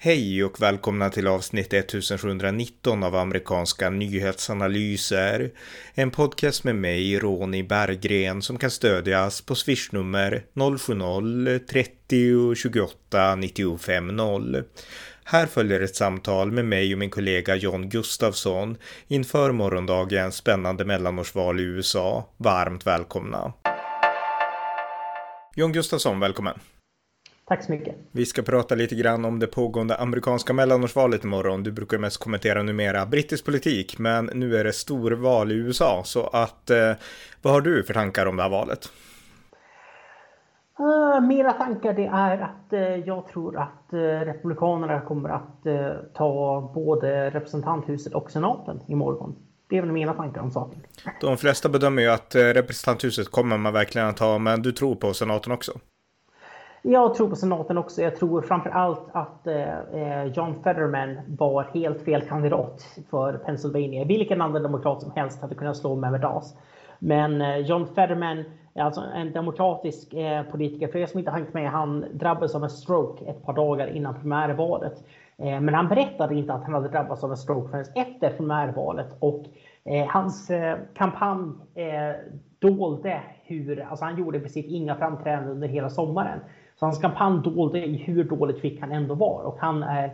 Hej och välkomna till avsnitt 1719 av amerikanska nyhetsanalyser. En podcast med mig, Ronny Berggren, som kan stödjas på swishnummer 070-30 28 95 0. Här följer ett samtal med mig och min kollega John Gustafsson inför morgondagens spännande mellanårsval i USA. Varmt välkomna! John Gustafsson, välkommen! Tack så mycket. Vi ska prata lite grann om det pågående amerikanska mellanårsvalet imorgon. Du brukar mest kommentera numera brittisk politik, men nu är det storval i USA. Så att, eh, vad har du för tankar om det här valet? Uh, mina tankar det är att uh, jag tror att uh, Republikanerna kommer att uh, ta både representanthuset och senaten imorgon. Det är väl mina tankar om saken. De flesta bedömer ju att representanthuset kommer man verkligen att ta, men du tror på senaten också? Jag tror på senaten också. Jag tror framför allt att eh, eh, John Fetterman var helt fel kandidat för Pennsylvania. Vilken annan demokrat som helst hade kunnat slå Mehmet Oz. Men eh, John Fetterman är alltså en demokratisk eh, politiker. För er som inte hängt med, han drabbades av en stroke ett par dagar innan primärvalet. Eh, men han berättade inte att han hade drabbats av en stroke förrän efter primärvalet. Och eh, hans eh, kampanj eh, dolde hur, alltså han gjorde i princip inga framträdanden under hela sommaren. Så hans kampanj dolde hur dåligt skick han ändå var. Och han är,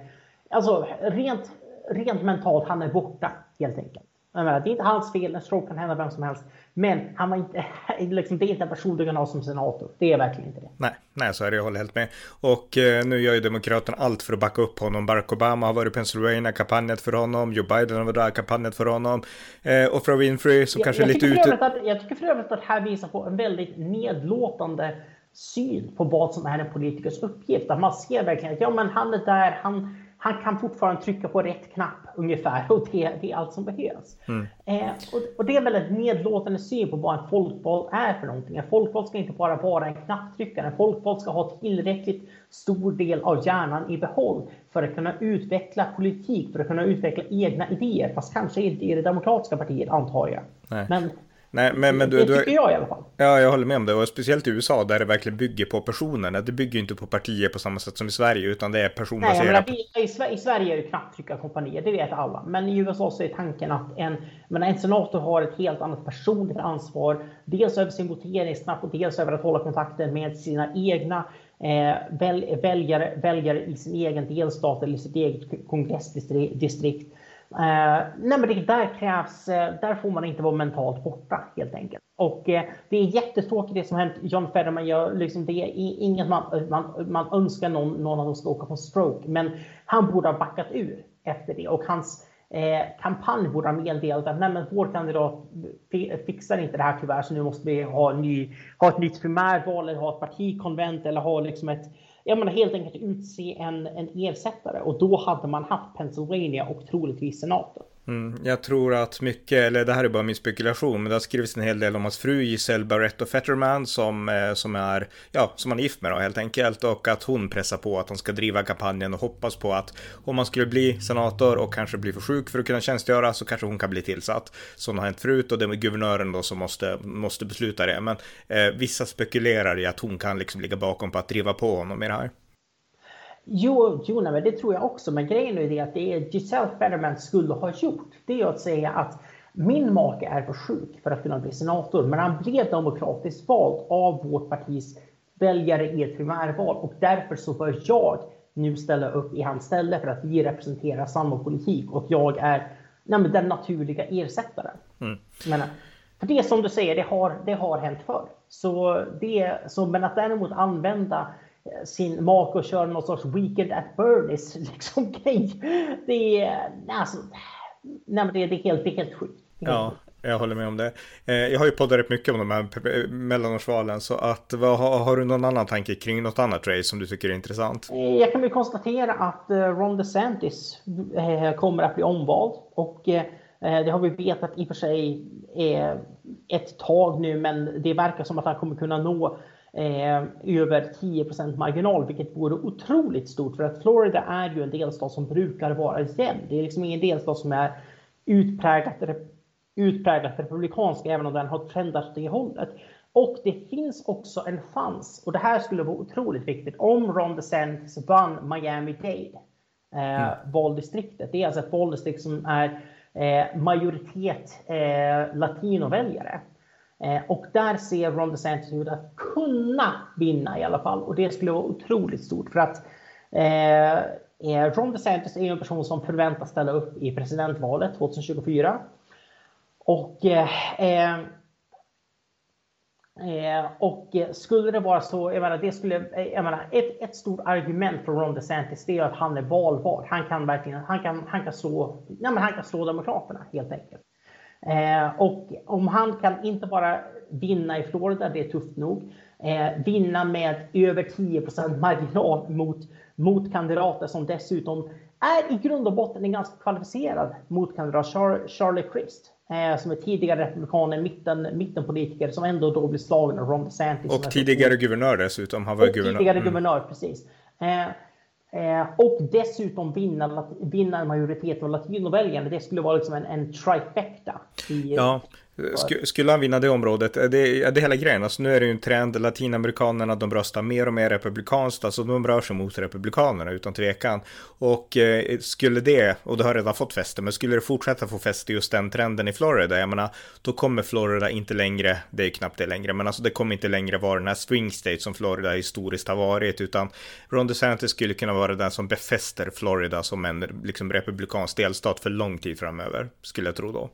alltså rent, rent mentalt, han är borta helt enkelt. Menar, det är inte hans fel, en stroke kan hända vem som helst. Men han var inte, liksom, det är inte en person du kan ha som senator. Det är verkligen inte det. Nej, nej så är det, jag håller helt med. Och eh, nu gör ju Demokraterna allt för att backa upp honom. Barack Obama har varit i Pennsylvania, kampanjat för honom. Joe Biden har varit där, kampanjat för honom. Eh, och Oprah Winfrey som jag, kanske jag är lite ute... Att, jag tycker för övrigt att det här visar på en väldigt nedlåtande syn på vad som är en politikers uppgift. Att man ser verkligen att ja, men han är där, han, han kan fortfarande trycka på rätt knapp ungefär och det, det är allt som behövs. Mm. Eh, och, och, det är väl en nedlåtande syn på vad en folkvald är för någonting. En folkvald ska inte bara vara en knapptryckare. En folkvald ska ha tillräckligt stor del av hjärnan i behåll för att kunna utveckla politik, för att kunna utveckla egna idéer. Fast kanske inte i det demokratiska partiet antar jag. Nej. Men Nej, men, men du, det tycker du, jag i alla fall. Ja, jag håller med om det. Och speciellt i USA där det verkligen bygger på personerna. Det bygger inte på partier på samma sätt som i Sverige, utan det är personbaserat. Nej, menar, i, i Sverige är det knapptryckarkompanier, det vet alla. Men i USA så är tanken att en, menar, en senator har ett helt annat personligt ansvar. Dels över sin voteringsknapp och dels över att hålla kontakten med sina egna eh, väl, väljare, väljare i sin egen delstat eller sitt eget kongressdistrikt. Eh, nej men det, där krävs, eh, där får man inte vara mentalt borta helt enkelt. Och eh, det är jättetråkigt det som hänt John Federman. gör. Liksom, det är inget man, man, man önskar någon, någon av dem ska åka på stroke. Men han borde ha backat ur efter det. Och hans eh, kampanj borde ha meddelat att nej, men vår kandidat fixar inte det här tyvärr. Så nu måste vi ha, ny, ha ett nytt primärval eller ha ett partikonvent eller ha liksom ett jag menar helt enkelt utse en, en ersättare och då hade man haft Pennsylvania och troligtvis senaten. Mm, jag tror att mycket, eller det här är bara min spekulation, men det har skrivits en hel del om hans fru Giselle Barretto Fetterman som, eh, som är, ja, som han är gift med då helt enkelt och att hon pressar på att han ska driva kampanjen och hoppas på att om han skulle bli senator och kanske bli för sjuk för att kunna tjänstgöra så kanske hon kan bli tillsatt. Sånt har hänt förut och det är guvernören då som måste, måste besluta det. Men eh, vissa spekulerar i att hon kan liksom ligga bakom på att driva på honom i det här. Jo, jo nej, det tror jag också. Men grejen är det att det Giselle Fetterman skulle ha gjort. Det är att säga att min make är för sjuk för att kunna bli senator, men han blev demokratiskt vald av vårt partis väljare i ett primärval och därför så bör jag nu ställa upp i hans ställe för att vi representerar samma politik och jag är nej, den naturliga ersättaren. Mm. Men, för det som du säger, det har, det har hänt förr. Så det, så, men att däremot använda sin make och köra någon sorts Weekend at Bernies liksom grej. Det är, alltså, nej, det, är, helt, det är helt sjukt. Ja, jag håller med om det. Eh, jag har ju poddat rätt mycket om de här mellanårsvalen, så att, vad, har, du någon annan tanke kring något annat race som du tycker är intressant? Eh, jag kan väl konstatera att eh, Ron DeSantis kommer att bli omvald och det har vi vetat i och för sig ett tag nu, men det verkar som att han kommer kunna nå eh, över 10% marginal, vilket vore otroligt stort. För att Florida är ju en delstat som brukar vara jämn. Det är liksom ingen delstat som är utpräglat, utpräglat republikansk, även om den har trendat åt det hållet. Och det finns också en chans, och det här skulle vara otroligt viktigt, om Ron DeSantis vann Miami-Dade. eh, mm. valdistriktet. Det är alltså ett valdistrikt som är eh, majoritet eh, latinoväljare. Eh, och där ser Ron DeSantis ut att kunna vinna i alla fall. Och det skulle vara otroligt stort för att eh, eh, Ron DeSantis är en person som förväntas ställa upp i presidentvalet 2024. Och eh, eh, Eh, och skulle det vara så, jag menar, det skulle, eh, jag menar, ett, ett stort argument för Ron DeSantis det är att han är valbar. Han kan verkligen, han kan, han kan slå, ja, men han kan slå Demokraterna helt enkelt. Eh, och om han kan inte bara vinna i Florida, det är tufft nog, eh, vinna med över 10 marginal mot, mot kandidater som dessutom är i grund och botten en ganska kvalificerad motkandidat, Char Charlie Crist. Eh, som är tidigare republikaner, mitten, mittenpolitiker som ändå då blir slagen av Ron DeSantis. Och tidigare guvernör dessutom. Han var och guvernör. tidigare mm. guvernör, precis. Eh, och dessutom vinna, vinna en majoritet av latinoväljarna. Det skulle vara liksom en, en trifecta. I, ja, skulle han vinna det området, det, det är hela grejen. Alltså nu är det ju en trend, latinamerikanerna de röstar mer och mer republikanskt, alltså de rör sig mot republikanerna utan tvekan. Och eh, skulle det, och det har redan fått fäste, men skulle det fortsätta få fäste just den trenden i Florida, jag menar, då kommer Florida inte längre, det är knappt det längre, men alltså det kommer inte längre vara den här swing state som Florida historiskt har varit, utan Ron DeSantis skulle kunna vara den som befäster Florida som en liksom republikansk delstat för lång tid framöver, skulle jag tro då.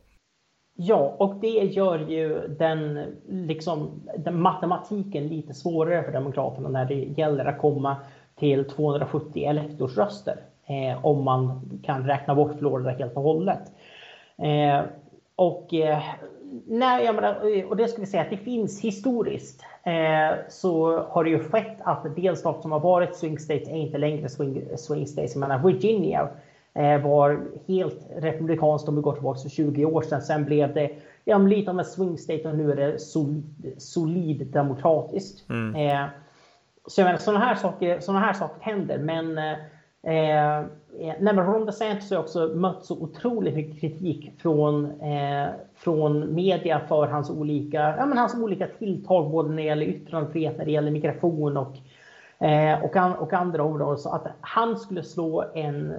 Ja, och det gör ju den, liksom, den matematiken lite svårare för Demokraterna när det gäller att komma till 270 elektorsröster. Eh, om man kan räkna bort Florida helt och hållet. Eh, och, eh, nej, jag menar, och det ska vi säga att det finns historiskt eh, så har det ju skett att delstater som har varit swing states är inte längre swing, swing states. Jag menar Virginia var helt republikanskt om vi går tillbaka för 20 år sedan. Sen blev det ja, lite av en swing state och nu är det solid, solid demokratiskt. Mm. Eh, så jag menar, sådana här saker, såna här saker händer. Men eh, eh nej, men Ron DeSantis har också mött så otroligt mycket kritik från, eh, från media för hans olika, ja, men hans olika tilltag både när det gäller yttrandefrihet, när det gäller migration och Eh, och, an, och, andra områden. Så att han skulle slå en, eh,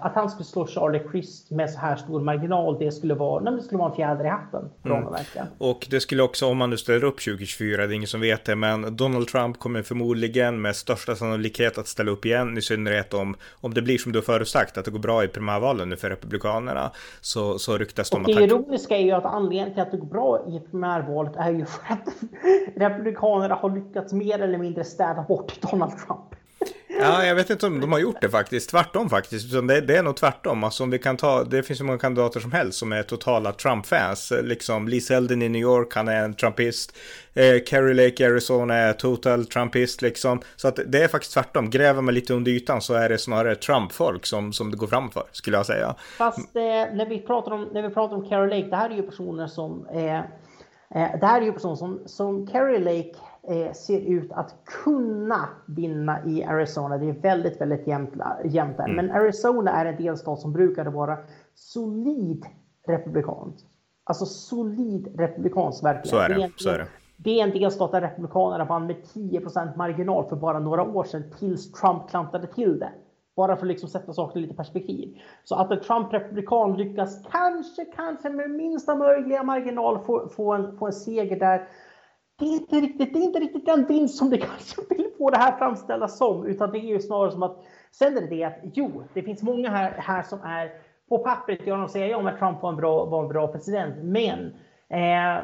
att han skulle slå Charlie Crist med så här stor marginal, det skulle vara, nej, det skulle vara en fjäder i hatten. Mm. Och det skulle också, om man nu ställer upp 2024, det är ingen som vet det, men Donald Trump kommer förmodligen med största sannolikhet att ställa upp igen, i synnerhet om, om det blir som du förutsagt, att det går bra i primärvalen nu för Republikanerna, så, så ryktas de att... Det ironiska är ju att anledningen till att det går bra i primärvalet är ju för att Republikanerna har lyckats mer eller mindre städa bort Donald Trump. Ja, jag vet inte om de har gjort det faktiskt. Tvärtom faktiskt. Det, det är nog tvärtom. Alltså om vi kan ta, det finns så många kandidater som helst som är totala Trump-fans. Liksom Lee Selden i New York, han är en Trumpist. Eh, Kerry Lake i Arizona är total Trumpist liksom. Så att det är faktiskt tvärtom. Gräver man lite under ytan så är det snarare Trump-folk som, som det går fram för, skulle jag säga. Fast eh, när, vi pratar om, när vi pratar om Kerry Lake, det här är ju personer som eh, eh det här är ju personer som, som Kerry Lake ser ut att kunna vinna i Arizona. Det är väldigt, väldigt jämnt, jämnt där. Mm. Men Arizona är en delstat som brukade vara solid republikansk. Alltså solid republikansk verkligen. Så är det. det, är, så är det. Det är en delstat där Republikanerna vann med 10% marginal för bara några år sedan tills Trump klantade till det. Bara för att liksom sätta saker i lite perspektiv. Så att en Trump-republikan lyckas kanske, kanske med minsta möjliga marginal få, få, en, få en seger där det är inte riktigt, det är inte riktigt den vinst som det kanske vill få det här framställas som, utan det är ju snarare som att sen är det det att jo, det finns många här, här som är på pappret, gör de säger ja, men Trump var en bra, var en bra president, men eh,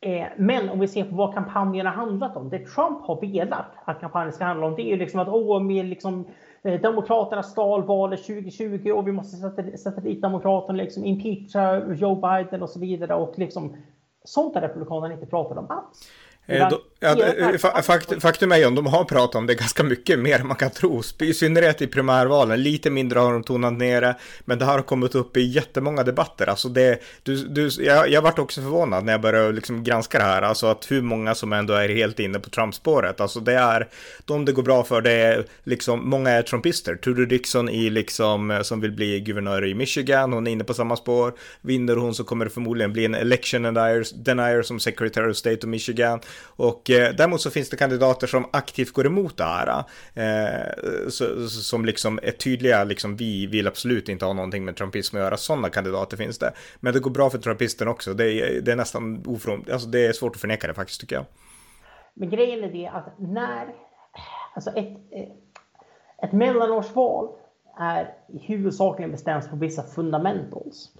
eh, men om vi ser på vad kampanjen har handlat om, det Trump har velat att kampanjen ska handla om, det är ju liksom att åh, med liksom, eh, Demokraterna stal valet 2020 och vi måste sätta, sätta dit Demokraterna, liksom impeacha Joe Biden och så vidare och liksom Sånt har Republikanerna inte pratat om alls. Eh, då, ja, fakt, faktum är ju att de har pratat om det ganska mycket mer än man kan tro. I synnerhet i primärvalen. Lite mindre har de tonat ner det. Men det har kommit upp i jättemånga debatter. Alltså det, du, du, jag, jag varit också förvånad när jag började liksom granska det här. Alltså att hur många som ändå är helt inne på Trump-spåret. Alltså det är, de det går bra för, det är liksom, många är trumpister. Tudor Dixon i liksom, som vill bli guvernör i Michigan, hon är inne på samma spår. Vinner hon så kommer det förmodligen bli en election denier, denier som secretary of state of Michigan. Och eh, däremot så finns det kandidater som aktivt går emot det här. Eh, så, som liksom är tydliga, liksom vi vill absolut inte ha någonting med trumpism att göra. Sådana kandidater finns det. Men det går bra för trumpisten också. Det är, det är nästan ofrån, alltså det är svårt att förneka det faktiskt tycker jag. Men grejen är det att när, alltså ett, ett mellanårsval är huvudsakligen bestäms på vissa fundamentals.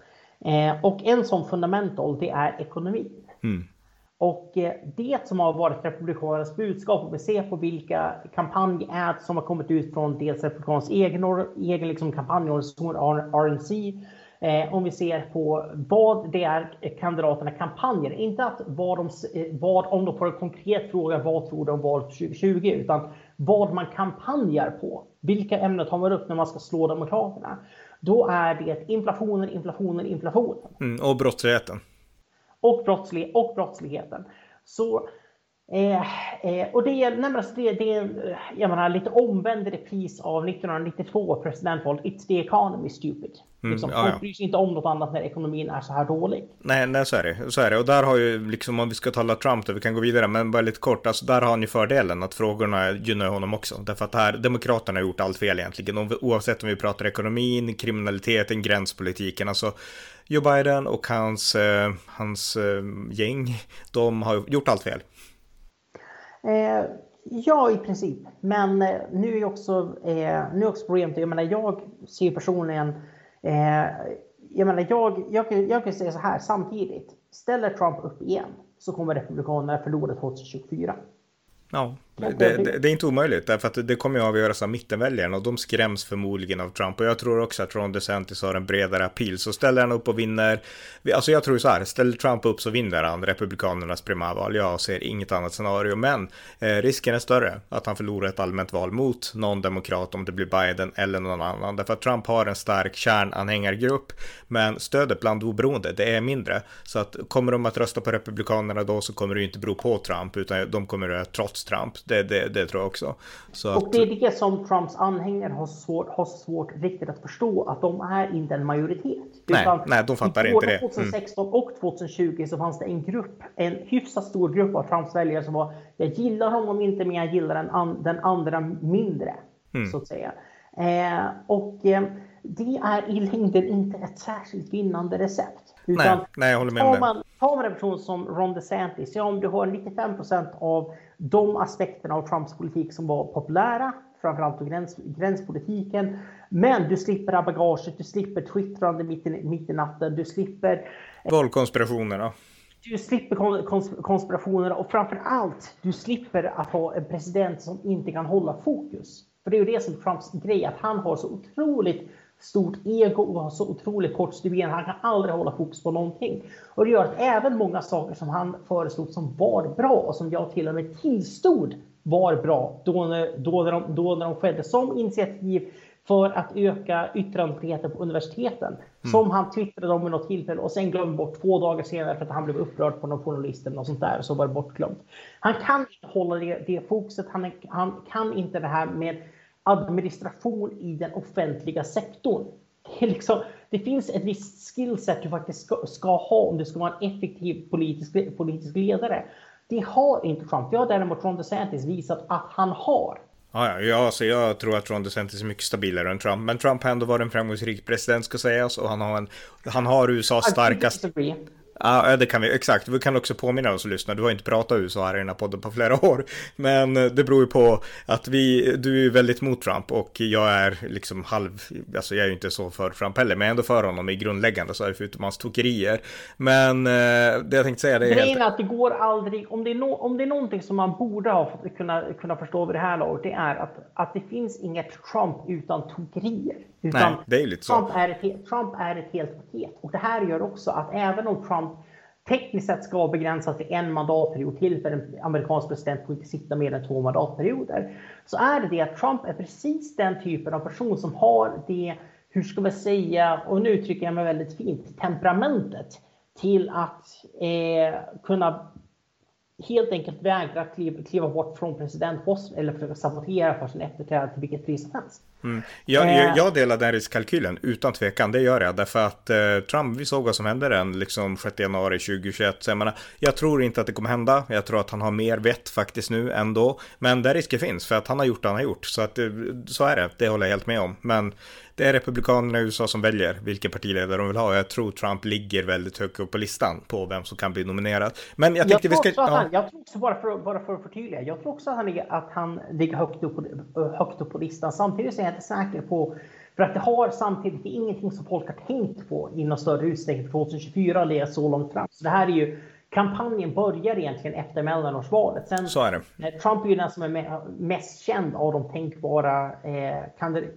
Eh, och en sån fundamental, det är ekonomi. Mm. Och eh, det som har varit Republikanernas budskap, om vi ser på vilka kampanjads som har kommit ut från dels Republikanernas egen, egen liksom kampanjorganisation RNC, eh, om vi ser på vad det är kandidaterna kampanjer. Inte att vad, de, eh, vad om de får en konkret fråga, vad tror de om valet 2020, utan vad man kampanjar på. Vilka ämnen tar man upp när man ska slå Demokraterna? Då är det inflationen, inflationen, inflationen. Mm, och brottsligheten. Och, brottslig, och brottsligheten. Så Eh, eh, och det är, närmast det, det är jag menar, lite omvänd repris av 1992 presidentvalet. It's the economy stupid. Mm, liksom, ja. bryr sig inte om något annat när ekonomin är så här dålig. Nej, nej så, är det. så är det. Och där har ju, liksom om vi ska tala Trump, då vi kan gå vidare, men bara lite kort, alltså där har han ju fördelen att frågorna gynnar honom också. Därför att här, Demokraterna har gjort allt fel egentligen, oavsett om vi pratar ekonomin, kriminaliteten, gränspolitiken, alltså Joe Biden och hans, eh, hans eh, gäng, de har gjort allt fel. Eh, ja, i princip. Men eh, nu är också, eh, nu är också problemet, jag menar, jag ser personligen, eh, jag menar, jag, jag, jag kan säga så här samtidigt. Ställer Trump upp igen så kommer Republikanerna förlora 2024. Ja, det, det, det, är inte omöjligt, därför att det kommer ju avgöras av mittenväljarna och de skräms förmodligen av Trump. Och jag tror också att Ron DeSantis har en bredare appeal. Så ställer han upp och vinner, alltså jag tror så här, ställer Trump upp så vinner han Republikanernas primärval. Jag ser inget annat scenario, men eh, risken är större att han förlorar ett allmänt val mot någon demokrat om det blir Biden eller någon annan. Därför att Trump har en stark kärnanhängargrupp, men stödet bland oberoende, det är mindre. Så att kommer de att rösta på Republikanerna då så kommer det ju inte bero på Trump, utan de kommer att trots Trump. Det, det, det tror jag också. Så och det är det som Trumps anhängare har svårt, har svårt riktigt att förstå, att de är inte en majoritet. Nej, nej de fattar inte det. 2016 mm. och 2020 så fanns det en grupp, en hyfsat stor grupp av Trumps väljare som var, jag gillar honom inte men jag gillar den, an, den andra mindre, mm. så att säga. Eh, och eh, det är i längden inte ett särskilt vinnande recept. Utan nej, nej, jag håller med om det. Man, tar man en person som Ron DeSantis, ja om du har 95% av de aspekterna av Trumps politik som var populära, framförallt gräns, gränspolitiken. Men du slipper bagaget, du slipper twittrande mitt i, mitt i natten, du slipper... Valkonspirationerna. Du slipper konspirationerna och framför allt, du slipper att ha en president som inte kan hålla fokus. För det är ju det som Trumps grej, att han har så otroligt stort ego och har så otroligt kort stubin. Han kan aldrig hålla fokus på någonting. Och det gör att även många saker som han föreslog som var bra och som jag till och med tillstod var bra då, när, då, när, de, då när de skedde som initiativ för att öka yttrandefriheten på universiteten. Mm. Som han twittrade om vid något tillfälle och sen glömde bort två dagar senare för att han blev upprörd på någon journalist eller något sånt där så var det bortglömt. Han kan inte hålla det, det fokuset. Han, han kan inte det här med administration i den offentliga sektorn. Det, liksom, det finns ett visst skillset du faktiskt ska, ska, ha om du ska vara en effektiv politisk, politisk ledare. Det har inte Trump. Det har däremot Ron DeSantis visat att han har. Ja, ja, alltså jag tror att Ron DeSantis är mycket stabilare än Trump. Men Trump har ändå varit en framgångsrik president ska sägas och han har, en, han har USAs starkaste... Ja, det kan vi. Exakt. Vi kan också påminna oss och lyssna. Du har inte pratat USA här i den här podden på flera år. Men eh, det beror ju på att vi, du är väldigt mot Trump och jag är liksom halv, alltså jag är ju inte så för Trump heller, men jag är ändå för honom i grundläggande så är det förutom hans tokerier. Men eh, det jag tänkte säga det är Grejen är att det går aldrig, om det är, no, om det är någonting som man borde ha kunna, kunna förstå vid det här laget, det är att, att det finns inget Trump utan tokerier. Utan Nej, det är lite så. Trump är, ett, Trump är ett helt paket. Och det här gör också att även om Trump tekniskt sett ska begränsas till en mandatperiod till, för en amerikansk president får inte sitta mer än två mandatperioder, så är det det att Trump är precis den typen av person som har det, hur ska vi säga, och nu uttrycker jag mig väldigt fint, temperamentet till att eh, kunna helt enkelt vägrar kliva, kliva bort från presidentposten eller försöka sabotera för sin efterträdare till vilket pris som helst. Mm. Jag, jag, eh. jag, delar den riskkalkylen, utan tvekan, det gör jag. Därför att eh, Trump, vi såg vad som hände den liksom 6 januari 2021. Så jag, menar, jag tror inte att det kommer hända. Jag tror att han har mer vett faktiskt nu ändå. Men där risken finns, för att han har gjort det han har gjort. Så, att, eh, så är det, det håller jag helt med om. Men det är republikanerna i USA som väljer vilken partiledare de vill ha. Jag tror Trump ligger väldigt högt upp på listan på vem som kan bli nominerad. Men jag tänkte jag vi ska... Han, jag tror också, bara för, bara för att förtydliga, jag tror också att han, ligger, att han ligger högt upp, på, högt upp på listan. Samtidigt så är inte säker på för att det har samtidigt ingenting som folk har tänkt på i någon större utsträckning 2024 eller så långt fram. Så det här är ju kampanjen börjar egentligen efter mellanårsvalet. Sen, Så är det. Trump är ju den som är mest känd av de tänkbara eh,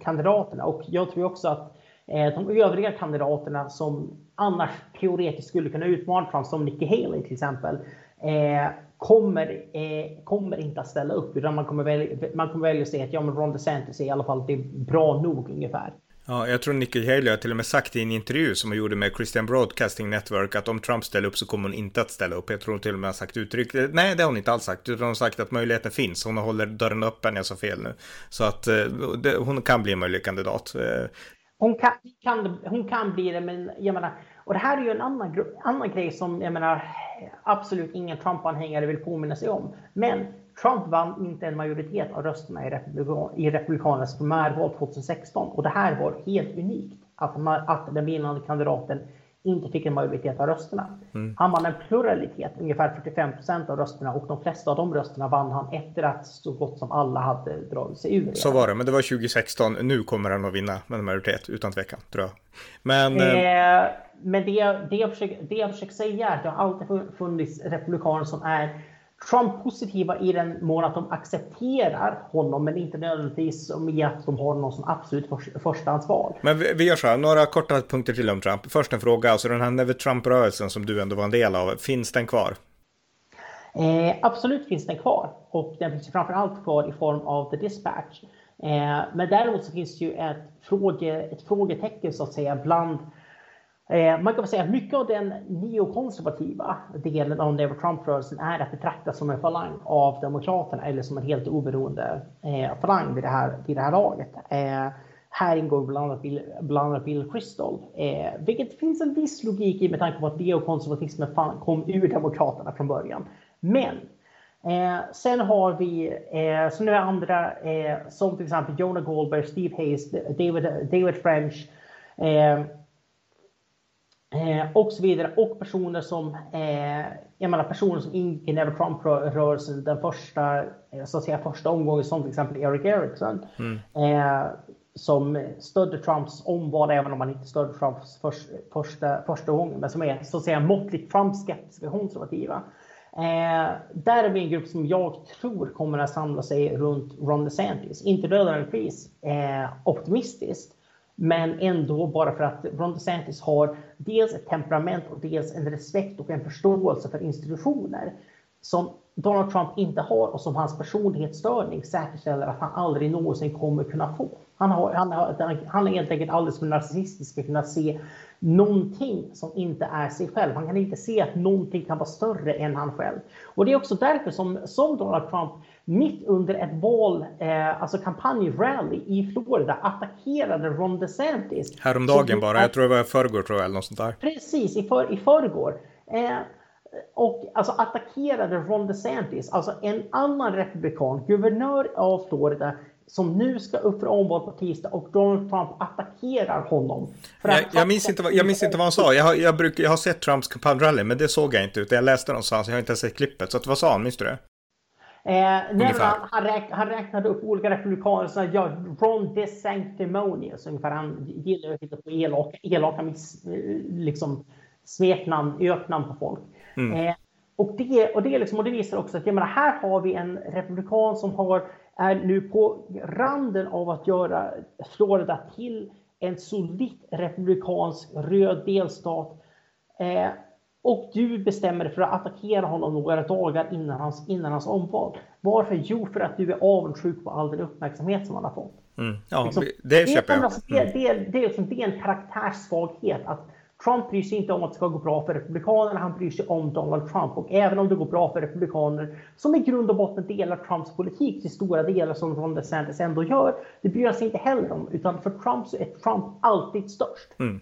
kandidaterna och jag tror också att eh, de övriga kandidaterna som annars teoretiskt skulle kunna utmana Trump, som Nikki Haley till exempel, eh, kommer, eh, kommer inte att ställa upp utan man kommer välja, man kommer välja att säga att ja, men Ron DeSantis är i alla fall det är bra nog ungefär. Ja, jag tror Nikki Haley har till och med sagt i en intervju som hon gjorde med Christian Broadcasting Network att om Trump ställer upp så kommer hon inte att ställa upp. Jag tror hon till och med har sagt uttryck. Nej, det har hon inte alls sagt, utan hon har sagt att möjligheten finns. Hon håller dörren öppen, jag sa fel nu. Så att eh, det, hon kan bli en möjlig kandidat. Eh, hon kan, kan, hon kan bli det, men jag menar, och det här är ju en annan, annan grej som jag menar absolut ingen Trump-anhängare vill påminna sig om. Men Trump vann inte en majoritet av rösterna i, republikan, i Republikanernas primärval 2016 och det här var helt unikt att, man, att den vinnande kandidaten inte fick en majoritet av rösterna. Mm. Han vann en pluralitet, ungefär 45 procent av rösterna och de flesta av de rösterna vann han efter att så gott som alla hade dragit sig ur. Så var det, men det var 2016. Nu kommer han att vinna med en majoritet utan tvekan, tror jag. Men, eh, eh, men det, det, jag försöker, det jag försöker säga är att det har alltid funnits republikaner som är Trump-positiva i den mån att de accepterar honom, men inte nödvändigtvis med att de har någon som absolut för, förstahandsval. Men vi, vi gör så här, några korta punkter till om Trump. Först en fråga, alltså den här Never Trump-rörelsen som du ändå var en del av, finns den kvar? Eh, absolut finns den kvar och den finns framför allt kvar i form av The Dispatch. Eh, men däremot så finns det ju ett, fråge, ett frågetecken så att säga bland Eh, man kan väl säga att mycket av den neokonservativa delen av Never Trump-rörelsen är att betrakta som en falang av Demokraterna eller som en helt oberoende eh, falang vid det här, vid det här laget. Eh, här ingår bland annat Bill, bland annat Bill Crystal, eh, vilket finns en viss logik i med tanke på att neokonservatismen kom ur Demokraterna från början. Men Eh, sen har vi eh, så nu är andra eh, som till exempel Jonah Goldberg, Steve Hayes, David, David French, eh, Eh, och så vidare. Och personer som, eh, jag menar personer som ingick i Never Trump-rörelsen den första, eh, så att säga, första omgången, som till exempel Eric Erickson. Mm. Eh, som stödde Trumps omval, även om han inte stödde Trumps för, första, första gången, men som är så att säga måttligt Trump-skeptiska konservativa. Eh, där är vi en grupp som jag tror kommer att samla sig runt Ron DeSantis. Inte nödvändigtvis eh, optimistiskt, men ändå bara för att Ron DeSantis har dels ett temperament och dels en respekt och en förståelse för institutioner som Donald Trump inte har och som hans personlighetsstörning säkerställer att han aldrig någonsin kommer kunna få. Han, har, han, har, han är helt enkelt alldeles för narcissistisk för att kunna se någonting som inte är sig själv. Han kan inte se att någonting kan vara större än han själv. Och det är också därför som, som Donald Trump mitt under ett val, eh, alltså kampanjrally i Florida attackerade Ron DeSantis. Häromdagen bara, jag tror det var i förrgår tror jag, eller något sånt där. Precis, i, för, i förrgår. Eh, och alltså attackerade Ron DeSantis, alltså en annan republikan, guvernör av Florida, som nu ska upp för omval på tisdag och Donald Trump attackerar honom. Jag, jag, minns inte, vad, jag minns inte vad han sa. Jag har, jag, bruk, jag har sett Trumps kampanjrally, men det såg jag inte utan jag läste någonstans. Jag har inte sett klippet. Så vad sa han? Minns du det? Eh, han, räk, han räknade upp olika republikaner som ja, Ron DeSanctimonious ungefär. Han gillar att hitta på elaka, elaka miss, liksom, smeknamn, öknamn på folk. Mm. Eh, och, det, och, det liksom, och det visar också att jag menar, här har vi en republikan som har, är nu på randen av att göra Florida till en solitt republikansk röd delstat. Eh, och du bestämmer för att attackera honom några dagar innan hans, innan hans omval. Varför? Jo, för att du är avundsjuk på all den uppmärksamhet som han har fått. Mm. Ja, liksom, det köper jag. Mm. Det, det, det, är liksom, det är en karaktärssvaghet att Trump bryr sig inte om att det ska gå bra för Republikanerna, han bryr sig om Donald Trump. Och även om det går bra för Republikaner, som i grund och botten delar Trumps politik till stora delar som Ron DeSantis ändå gör, det bryr han sig inte heller om. Utan för Trump så är Trump alltid störst. Mm.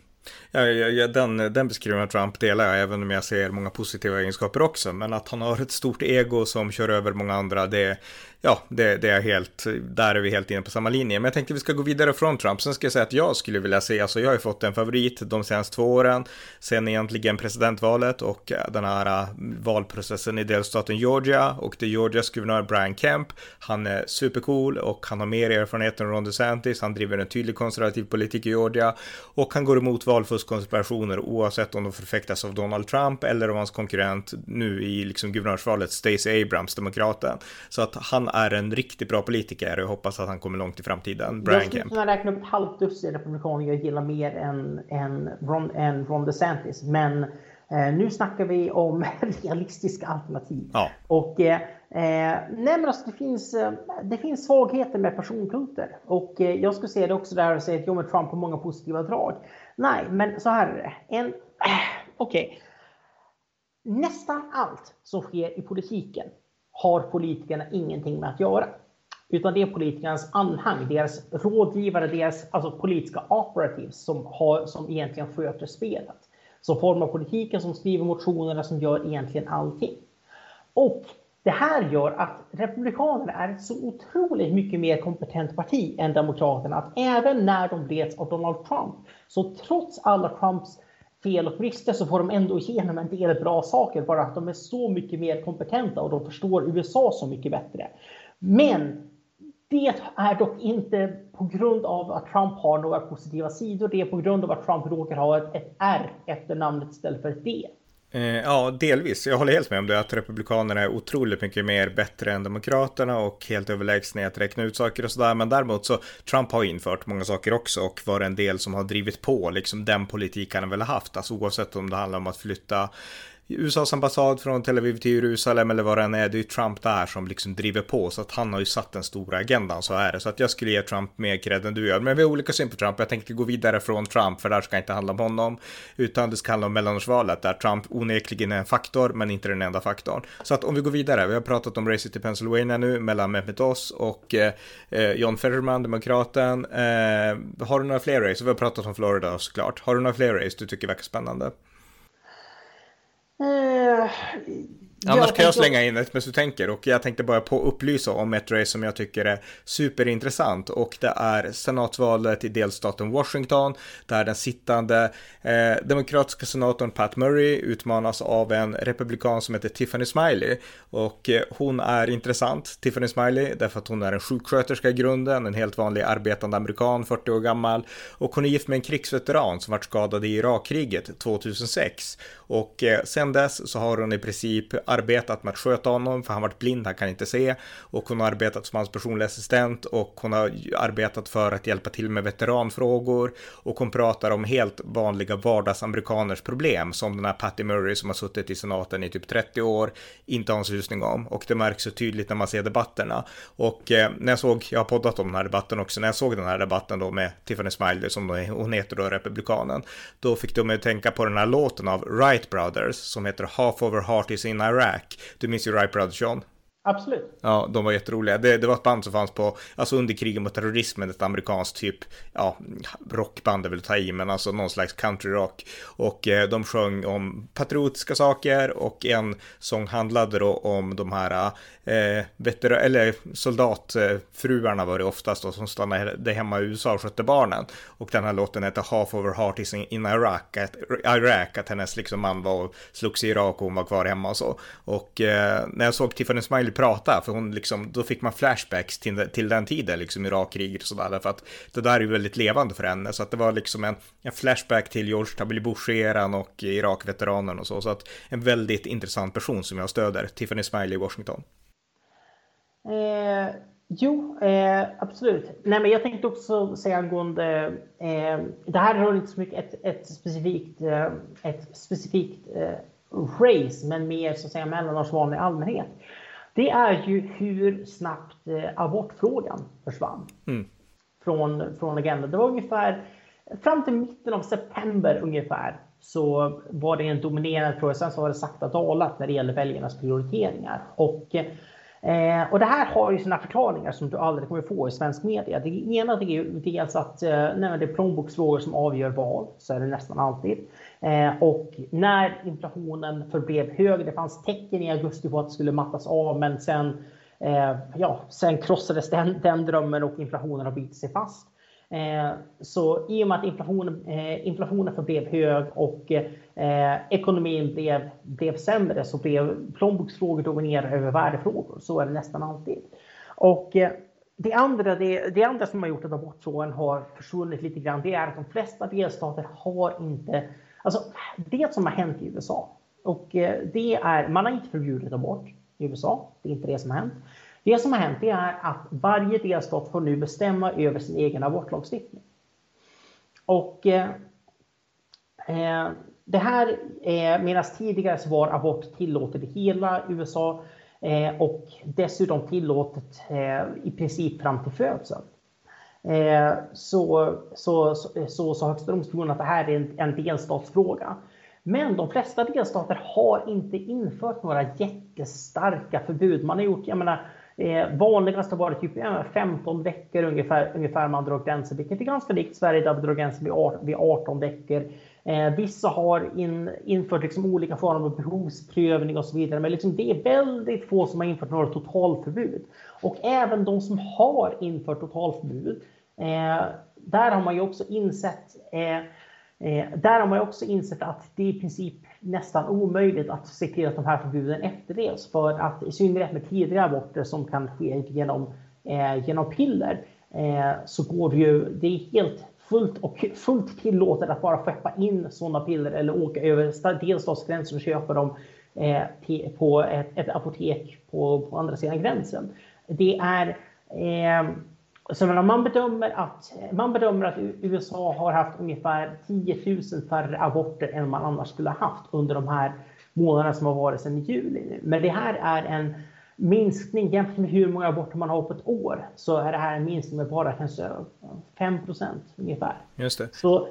Ja, ja, ja, den, den beskrivningen av Trump delar jag, även om jag ser många positiva egenskaper också. Men att han har ett stort ego som kör över många andra, det, ja, det, det är helt, där är vi helt inne på samma linje. Men jag tänkte vi ska gå vidare från Trump. Sen ska jag säga att jag skulle vilja se, alltså jag har ju fått en favorit de senaste två åren, sen egentligen presidentvalet och äh, den här äh, valprocessen i delstaten Georgia och det är Georgias guvernör Brian Kemp. Han är supercool och han har mer erfarenhet än Ron DeSantis. Han driver en tydlig konservativ politik i Georgia och han går emot valfuskkonspirationer oavsett om de förfäktas av Donald Trump eller av hans konkurrent nu i liksom guvernörsvalet Stacey Abrams, demokraten. Så att han är en riktigt bra politiker och hoppas att han kommer långt i framtiden. Brian jag skulle kunna räkna upp ett halvt dussin republikaner jag gillar mer än, än, Ron, än Ron DeSantis. Men eh, nu snackar vi om realistiska alternativ. Ja. Och eh, eh, nej men alltså det finns, eh, det finns svagheter med personkulter. Och eh, jag skulle säga det också där och säga att jo men Trump har många positiva drag. Nej, men så här är det. En, Okej. Okay. Nästan allt som sker i politiken har politikerna ingenting med att göra. Utan det är politikernas anhang, deras rådgivare, deras alltså politiska operatives som, har, som egentligen sköter spelet. Som formar politiken, som skriver motionerna, som gör egentligen allting. Och det här gör att Republikanerna är ett så otroligt mycket mer kompetent parti än Demokraterna. Att även när de leds av Donald Trump, så trots alla Trumps fel och brister så får de ändå igenom en del bra saker bara att de är så mycket mer kompetenta och de förstår USA så mycket bättre. Men det är dock inte på grund av att Trump har några positiva sidor. Det är på grund av att Trump råkar ha ett, ett R efter namnet istället för ett D. Eh, ja, delvis. Jag håller helt med om det, att Republikanerna är otroligt mycket mer bättre än Demokraterna och helt överlägsna i att räkna ut saker och sådär. Men däremot så, Trump har infört många saker också och var en del som har drivit på liksom den politik han väl har haft. Alltså oavsett om det handlar om att flytta USAs ambassad från Tel Aviv till Jerusalem eller vad det än är, det är ju Trump där som liksom driver på så att han har ju satt den stora agendan, så är det. Så att jag skulle ge Trump mer cred än du gör. Men vi har olika syn på Trump. Jag tänkte gå vidare från Trump, för det här ska inte handla om honom, utan det ska handla om mellanårsvalet där Trump onekligen är en faktor, men inte den enda faktorn. Så att om vi går vidare, vi har pratat om racet i Pennsylvania nu mellan Mehmet Oz och eh, eh John Fetterman, demokraten. Eh, har du några fler race? Vi har pratat om Florida såklart. Har du några fler race du tycker verkar spännande? Eh, Annars kan jag slänga in ett medan du tänker och jag tänkte bara på upplysa om ett race som jag tycker är superintressant och det är senatsvalet i delstaten Washington där den sittande eh, demokratiska senatorn Pat Murray utmanas av en republikan som heter Tiffany Smiley. Och eh, hon är intressant, Tiffany Smiley, därför att hon är en sjuksköterska i grunden, en helt vanlig arbetande amerikan, 40 år gammal. Och hon är gift med en krigsveteran som varit skadad i Irakkriget 2006 och eh, sen dess så har hon i princip arbetat med att sköta honom, för han varit blind, han kan inte se. Och hon har arbetat som hans personliga assistent och hon har arbetat för att hjälpa till med veteranfrågor. Och hon pratar om helt vanliga vardagsamerikaners problem, som den här Patty Murray som har suttit i senaten i typ 30 år, inte har en susning om. Och det märks så tydligt när man ser debatterna. Och eh, när jag såg, jag har poddat om den här debatten också, när jag såg den här debatten då med Tiffany Smiley, som då, hon heter då republikanen, då fick de mig att tänka på den här låten av Wright Brothers, som heter Half Over Heart is in Iraq Crack. Du minns ju Wright Brothers John? Absolut. Ja, de var jätteroliga. Det, det var ett band som fanns på, alltså under kriget mot terrorismen, ett amerikanskt typ, ja, rockband är väl att ta i, men alltså någon slags countryrock. Och eh, de sjöng om patriotiska saker och en sång handlade då om de här eh, veteran, eller soldatfruarna var det oftast då, som stannade hemma i USA och skötte barnen. Och den här låten heter Half of her Heart is in Iraq, att, Iraq, att hennes liksom man var och slogs i Irak och hon var kvar hemma och så. Och eh, när jag såg Tiffany Smiley prata, för hon liksom, då fick man flashbacks till, till den tiden, liksom Irakkriget och sådär, för att det där är ju väldigt levande för henne, så att det var liksom en, en flashback till George W. Bush-eran och Irak-veteranen och så, så att en väldigt intressant person som jag stöder, Tiffany Smiley i Washington. Eh, jo, eh, absolut. Nej, men jag tänkte också säga angående, eh, det här har inte så mycket ett, ett specifikt, eh, ett specifikt eh, race, men mer så att säga mellanårsval i allmänhet det är ju hur snabbt eh, abortfrågan försvann mm. från, från agendan. Det var ungefär fram till mitten av september ungefär så var det en dominerande fråga. Sen så har det sakta dalat när det gäller väljarnas prioriteringar. Och, eh, och det här har ju sina förklaringar som du aldrig kommer få i svensk media. Det ena är ju dels att eh, när det är plånboksfrågor som avgör val, så är det nästan alltid. Eh, och när inflationen förblev hög, det fanns tecken i augusti på att det skulle mattas av, men sen Eh, ja, sen krossades den, den drömmen och inflationen har bitit sig fast. Eh, så i och med att inflationen, eh, inflationen förblev hög och eh, ekonomin blev, blev sämre så blev plånboksfrågor dominerade över värdefrågor. Så är det nästan alltid. Och eh, det andra, det, det andra som har gjort att abortfrågan har försvunnit lite grann, det är att de flesta delstater har inte... Alltså, det som har hänt i USA, och eh, det är, man har inte förbjudit abort i USA. Det är inte det som har hänt. Det som har hänt är att varje delstat får nu bestämma över sin egen abortlagstiftning. Och eh, eh det här, eh, medan tidigare så var abort tillåtet i hela USA eh, och dessutom tillåtet eh, i princip fram till födseln. Eh, så, så, så, så, så Högsta domstolen att det här är en, en delstatsfråga. Men de flesta delstater har inte infört några jättestarka förbud. Man har gjort, jag menar, eh, vanligast har varit typ 15 veckor ungefär, ungefär man drar gränser, vilket är ganska likt Sverige där vi drar gränser vid 18 veckor. Eh, vissa har in, infört liksom olika former av behovsprövning och så vidare, men liksom det är väldigt få som har infört några totalförbud. Och även de som har infört totalförbud, eh, där har man ju också insett eh, Eh, där har man också insett att det i princip nästan omöjligt att se till att de här förbuden efterlevs. För att i synnerhet med tidiga aborter som kan ske genom, eh, genom piller eh, så går det ju, det är helt fullt och fullt tillåtet att bara skeppa in sådana piller eller åka över delstatsgränsen och köpa dem eh, på ett, ett apotek på, på, andra sidan gränsen. Det är eh, så man, bedömer att, man bedömer att USA har haft ungefär 10 000 färre aborter än man annars skulle ha haft under de här månaderna som har varit sedan juli. Men det här är en minskning jämfört med hur många aborter man har på ett år så är det här en minskning med bara kanske 5% ungefär. Just det. Så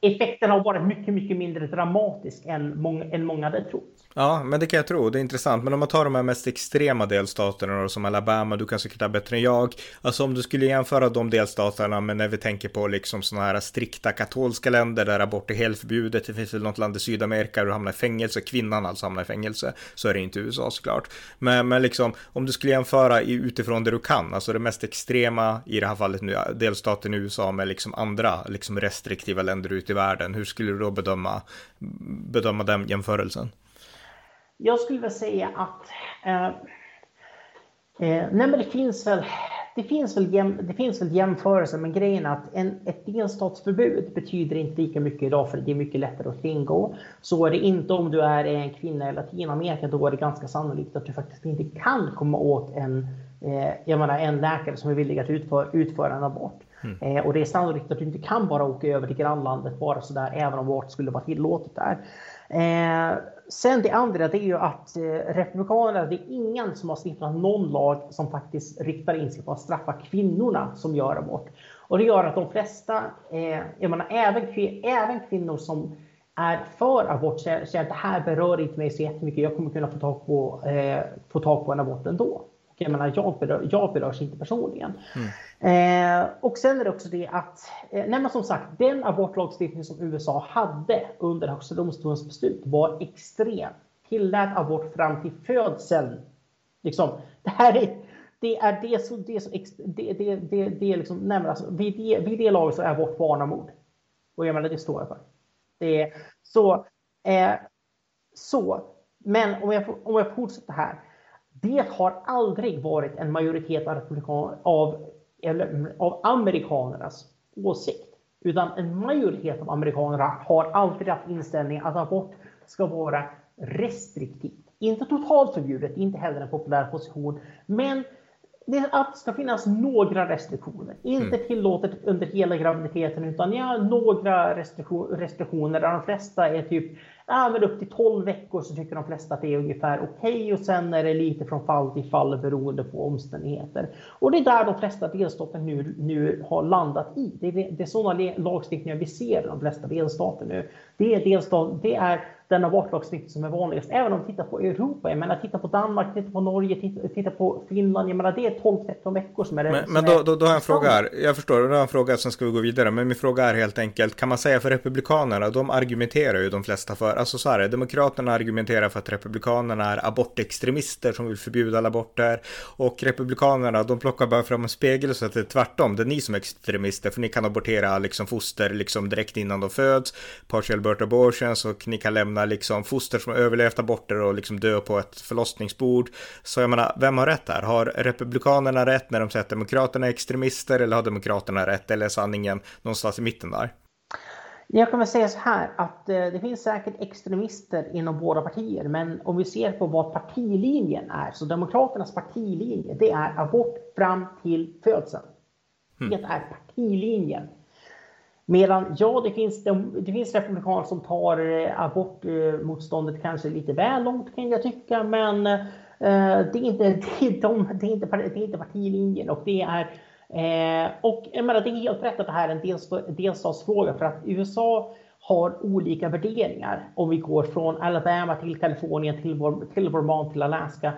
effekten har varit mycket, mycket mindre dramatisk än många, än många hade trott. Ja, men det kan jag tro. Det är intressant. Men om man tar de här mest extrema delstaterna då, som Alabama, du kan säkert ha bättre än jag. Alltså om du skulle jämföra de delstaterna med när vi tänker på liksom sådana här strikta katolska länder där abort är helt förbjudet. Det finns väl något land i Sydamerika där du hamnar i fängelse, kvinnan alltså hamnar i fängelse. Så är det inte i USA såklart. Men, men liksom om du skulle jämföra utifrån det du kan, alltså det mest extrema i det här fallet nu, delstaten i USA med liksom andra liksom restriktiva länder ut i världen. Hur skulle du då bedöma, bedöma den jämförelsen? Jag skulle vilja säga att eh, eh, nej men det finns väl det finns väl, jäm, det finns väl jämförelser, men grejen är att en, ett delstatsförbud betyder inte lika mycket idag för det är mycket lättare att kringgå. Så är det inte om du är en kvinna i Latinamerika, då är det ganska sannolikt att du faktiskt inte kan komma åt en, eh, jag menar, en läkare som är villig att utföra, utföra en abort. Mm. Eh, och det är sannolikt att du inte kan bara åka över till grannlandet bara sådär, även om abort skulle vara tillåtet där. Eh, sen det andra det är ju att eh, Republikanerna, det är ingen som har stiftat någon lag som faktiskt riktar in sig på att straffa kvinnorna som gör abort. Och det gör att de flesta, eh, jag menar även, även kvinnor som är för abort säger att det här berör inte mig så jättemycket, jag kommer kunna få tag på, eh, få tag på en abort ändå. Jag menar, jag, berör, jag berörs inte personligen. Mm. Eh, och sen är det också det att, eh, nej som sagt, den abortlagstiftning som USA hade under Högsta domstolens beslut var extrem. Tillät abort fram till födseln. Liksom, det här är det är det som, det som det, det, det, det är liksom, nej men alltså, vid, det, vid det laget så är abort barnamord. Och jag menar, det står jag för. Det så, eh, så, men om jag, om jag fortsätter här. Det har aldrig varit en majoritet av, eller, av amerikanernas åsikt. Utan en majoritet av amerikanerna har alltid haft inställningen att abort ska vara restriktivt. Inte totalt förbjudet, inte heller en populär position, men det att det ska finnas några restriktioner. Inte mm. tillåtet under hela graviditeten utan ja, några restriktioner där de flesta är typ ja, men upp till 12 veckor så tycker de flesta att det är ungefär okej okay, och sen är det lite från fall till fall beroende på omständigheter. Och det är där de flesta delstater nu, nu har landat i. Det är, det är sådana lagstiftningar vi ser i de flesta delstater nu. Det är, delstat, det är den abortlagstiftning som är vanligast. Även om vi tittar på Europa, jag menar titta på Danmark, titta på Norge, titta, titta på Finland. Jag menar det är 12-13 veckor som är det. Men, men då, är, då, då har jag en fråga här. Jag förstår, då har jag en fråga, sen ska vi gå vidare. Men min fråga är helt enkelt, kan man säga för Republikanerna, de argumenterar ju de flesta för, alltså så här, Demokraterna argumenterar för att Republikanerna är abortextremister som vill förbjuda alla aborter. Och Republikanerna, de plockar bara fram en spegel så att det är tvärtom. Det är ni som är extremister, för ni kan abortera liksom foster liksom direkt innan de föds, partial birth abortions och ni kan lämna liksom foster som överlevt aborter och liksom dö på ett förlossningsbord. Så jag menar, vem har rätt här? Har Republikanerna rätt när de säger att Demokraterna är extremister eller har Demokraterna rätt? Eller är sanningen någonstans i mitten där? Jag kan väl säga så här att eh, det finns säkert extremister inom båda partier, men om vi ser på vad partilinjen är, så Demokraternas partilinje, det är abort fram till födseln. Mm. Det är partilinjen. Medan ja, det finns, det finns republikaner som tar eh, abortmotståndet eh, kanske lite väl långt kan jag tycka, men eh, det, är inte, det, är de, det, är inte, det är inte partilinjen och det är eh, och jag menar, det är helt rätt att det här är en dels, delstatsfråga för att USA har olika värderingar. Om vi går från Alabama till Kalifornien till, till Vermont till Alaska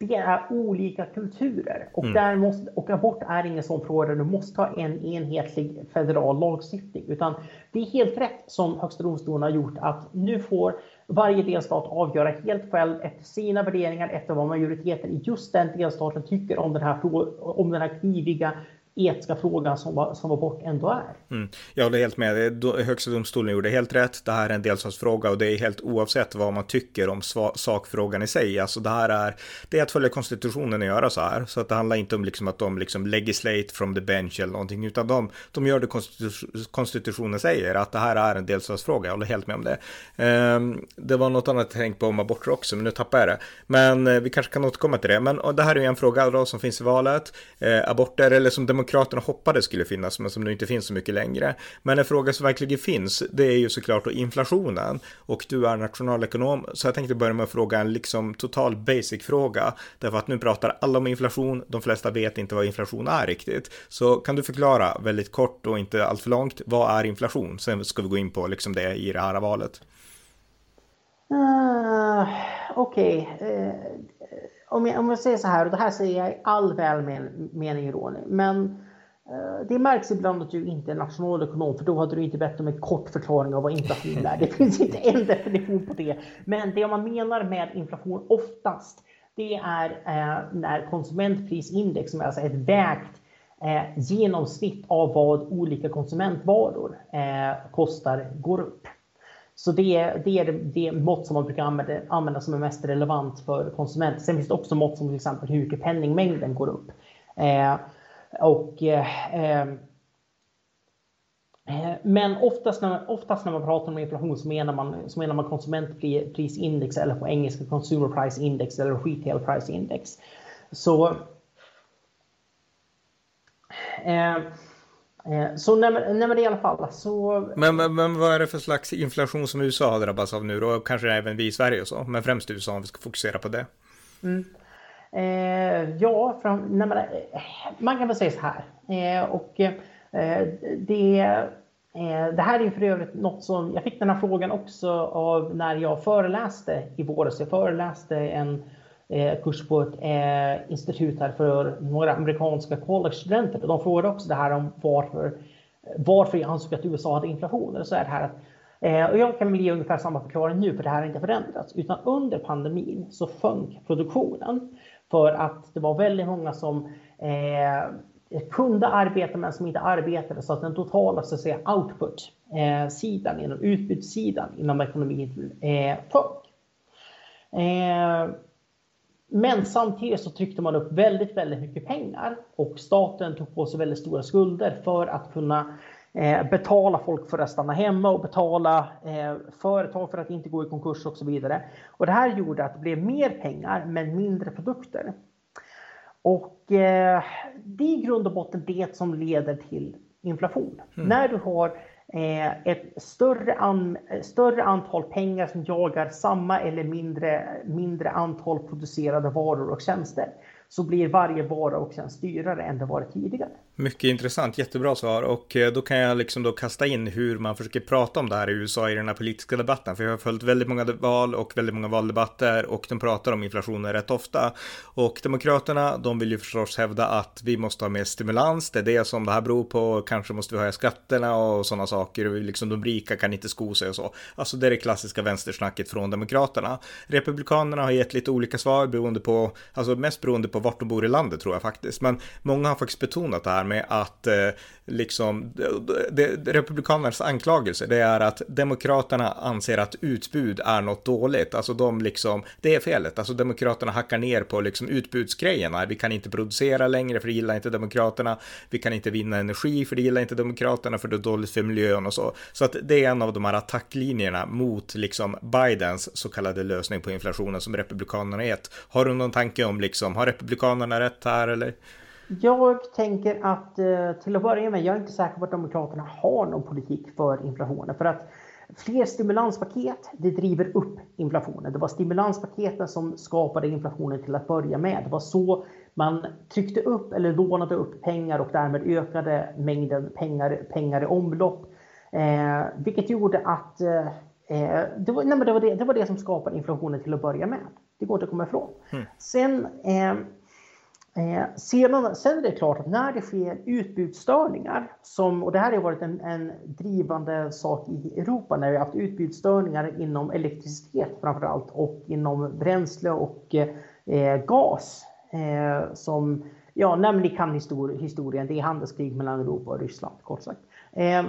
det är olika kulturer och, mm. där måste, och abort är ingen sån fråga där du måste ha en enhetlig federal lagstiftning. Utan det är helt rätt som Högsta domstolen har gjort att nu får varje delstat avgöra helt själv efter sina värderingar, efter vad majoriteten i just den delstaten tycker om den här, om den här kniviga etiska frågan som, var, som abort ändå är. Mm. Jag håller helt med. Högsta domstolen gjorde helt rätt. Det här är en delstatsfråga och det är helt oavsett vad man tycker om sakfrågan i sig. Alltså det här är, det är att följa konstitutionen och göra så här. Så att det handlar inte om liksom att de liksom legislate from the bench eller någonting, utan de, de gör det konstitutionen säger, att det här är en delstatsfråga. Jag håller helt med om det. Um, det var något annat jag tänkte på om aborter också, men nu tappar jag det. Men uh, vi kanske kan återkomma till det. Men det här är ju en fråga då som finns i valet. Uh, aborter, eller som demokrati Demokraterna hoppades skulle finnas, men som nu inte finns så mycket längre. Men en fråga som verkligen finns, det är ju såklart då inflationen. Och du är nationalekonom, så jag tänkte börja med att fråga en liksom total basic fråga. Därför att nu pratar alla om inflation, de flesta vet inte vad inflation är riktigt. Så kan du förklara väldigt kort och inte alltför långt, vad är inflation? Sen ska vi gå in på liksom det i det här valet. Uh, Okej. Okay. Uh, om, jag, om jag säger så här, och det här säger jag i all välmening Ronny, men eh, det märks ibland att du inte är nationalekonom, för då hade du inte bett om en kort förklaring av vad inflation är. Det finns inte en definition på det. Men det man menar med inflation oftast, det är eh, när konsumentprisindex, som är alltså ett vägt eh, genomsnitt av vad olika konsumentvaror eh, kostar, går upp. Så det, det är det, det, mått som man brukar använda, använda som är mest relevant för konsumenter. Sen finns det också mått som till exempel hur mycket penningmängden går upp. Eh, och, eh, eh, men oftast när, man, oftast när man pratar om inflation så menar man, så menar man konsumentprisindex eller på engelska consumer price index eller retail price index. Så eh så när, när det i alla fall så... Men, men, men, vad är det för slags inflation som USA har drabbats av nu då? Kanske även vi i Sverige och så, men främst USA om vi ska fokusera på det. Mm. Eh, ja, från, nej, men, eh, man kan väl säga så här. Eh, och eh, det, eh, det här är för övrigt något som, jag fick den här frågan också av när jag föreläste i våras. Jag föreläste en eh, Eh, kurs på ett eh, institut här för några amerikanska college-studenter. De frågade också det här om varför, varför jag ansåg att USA hade inflation. Så är det här att eh, och jag kan väl ge ungefär samma förklaring nu, för det här har inte förändrats. Utan under pandemin så sjönk produktionen. För att det var väldigt många som eh, kunde arbeta men som inte arbetade så att den totala så att säga, output-sidan, eh, utbudssidan inom ekonomin eh, sjönk. Eh, men samtidigt så tryckte man upp väldigt, väldigt mycket pengar och staten tog på sig väldigt stora skulder för att kunna eh, betala folk för att stanna hemma och betala eh, företag för att inte gå i konkurs och så vidare. Och det här gjorde att det blev mer pengar men mindre produkter. Och eh, det är i grund och botten det som leder till inflation. Mm. När du har Eh, ett större, an, större antal pengar som jagar samma eller mindre, mindre antal producerade varor och tjänster så blir varje vara och tjänst dyrare än det varit tidigare. Mycket intressant, jättebra svar och eh, då kan jag liksom då kasta in hur man försöker prata om det här i USA i den här politiska debatten. För jag har följt väldigt många val och väldigt många valdebatter och de pratar om inflationen rätt ofta. Och Demokraterna, de vill ju förstås hävda att vi måste ha mer stimulans, det är det som det här beror på, kanske måste vi höja skatterna och sådana saker, Och liksom de rika kan inte sko sig och så. Alltså det är det klassiska vänstersnacket från Demokraterna. Republikanerna har gett lite olika svar beroende på, alltså mest beroende på vart de bor i landet tror jag faktiskt, men många har faktiskt betonat det här med att eh, liksom det, det, republikanernas anklagelse det är att demokraterna anser att utbud är något dåligt. Alltså de liksom, det är felet. Alltså demokraterna hackar ner på liksom utbudsgrejerna. Vi kan inte producera längre för det gillar inte demokraterna. Vi kan inte vinna energi för det gillar inte demokraterna för det är dåligt för miljön och så. Så att det är en av de här attacklinjerna mot liksom Bidens så kallade lösning på inflationen som republikanerna gett. Har du någon tanke om liksom, har republikanerna rätt här eller? Jag tänker att eh, till att börja med, jag är inte säker på att Demokraterna har någon politik för inflationen. För att fler stimulanspaket, det driver upp inflationen. Det var stimulanspaketen som skapade inflationen till att börja med. Det var så man tryckte upp eller lånade upp pengar och därmed ökade mängden pengar, pengar i omlopp. Eh, vilket gjorde att eh, eh det, var, nej, det, var det, det, var det som skapade inflationen till att börja med. Det går inte att komma ifrån. Mm. Sen eh, Eh, Eh, sedan, sen är det klart att när det sker utbudsstörningar, som, och det här har varit en, en drivande sak i Europa när vi har haft utbudsstörningar inom elektricitet framför allt och inom bränsle och eh, gas. Eh, som, ja, nämn ni kan historien, det är handelskrig mellan Europa och Ryssland kort sagt. Eh,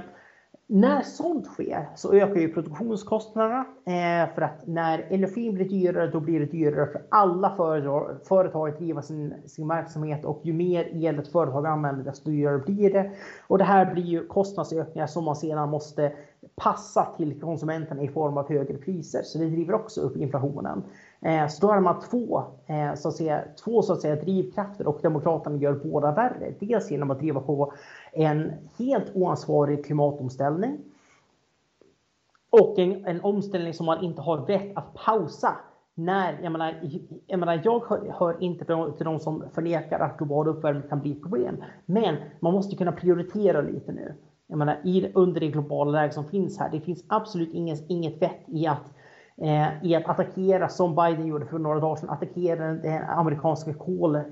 när sånt sker så ökar ju produktionskostnaderna eh, för att när energin blir dyrare då blir det dyrare för alla företag, företag att driva sin, sin verksamhet och ju mer el ett företag använder desto dyrare blir det. Och det här blir ju kostnadsökningar som man sedan måste passa till konsumenterna i form av högre priser. Så det driver också upp inflationen. Eh, så då har man två, eh, så att säga, två så att säga, drivkrafter och Demokraterna gör båda värre. Dels genom att driva på en helt oansvarig klimatomställning och en, en omställning som man inte har rätt att pausa när, jag menar, jag, menar, jag hör, hör inte till de som förnekar att global uppvärmning kan bli ett problem. Men man måste kunna prioritera lite nu. Jag menar, i, under det globala läge som finns här. Det finns absolut inget, inget vett i att eh, i att attackera, som Biden gjorde för några dagar sedan, attackera den amerikanska kol, eh,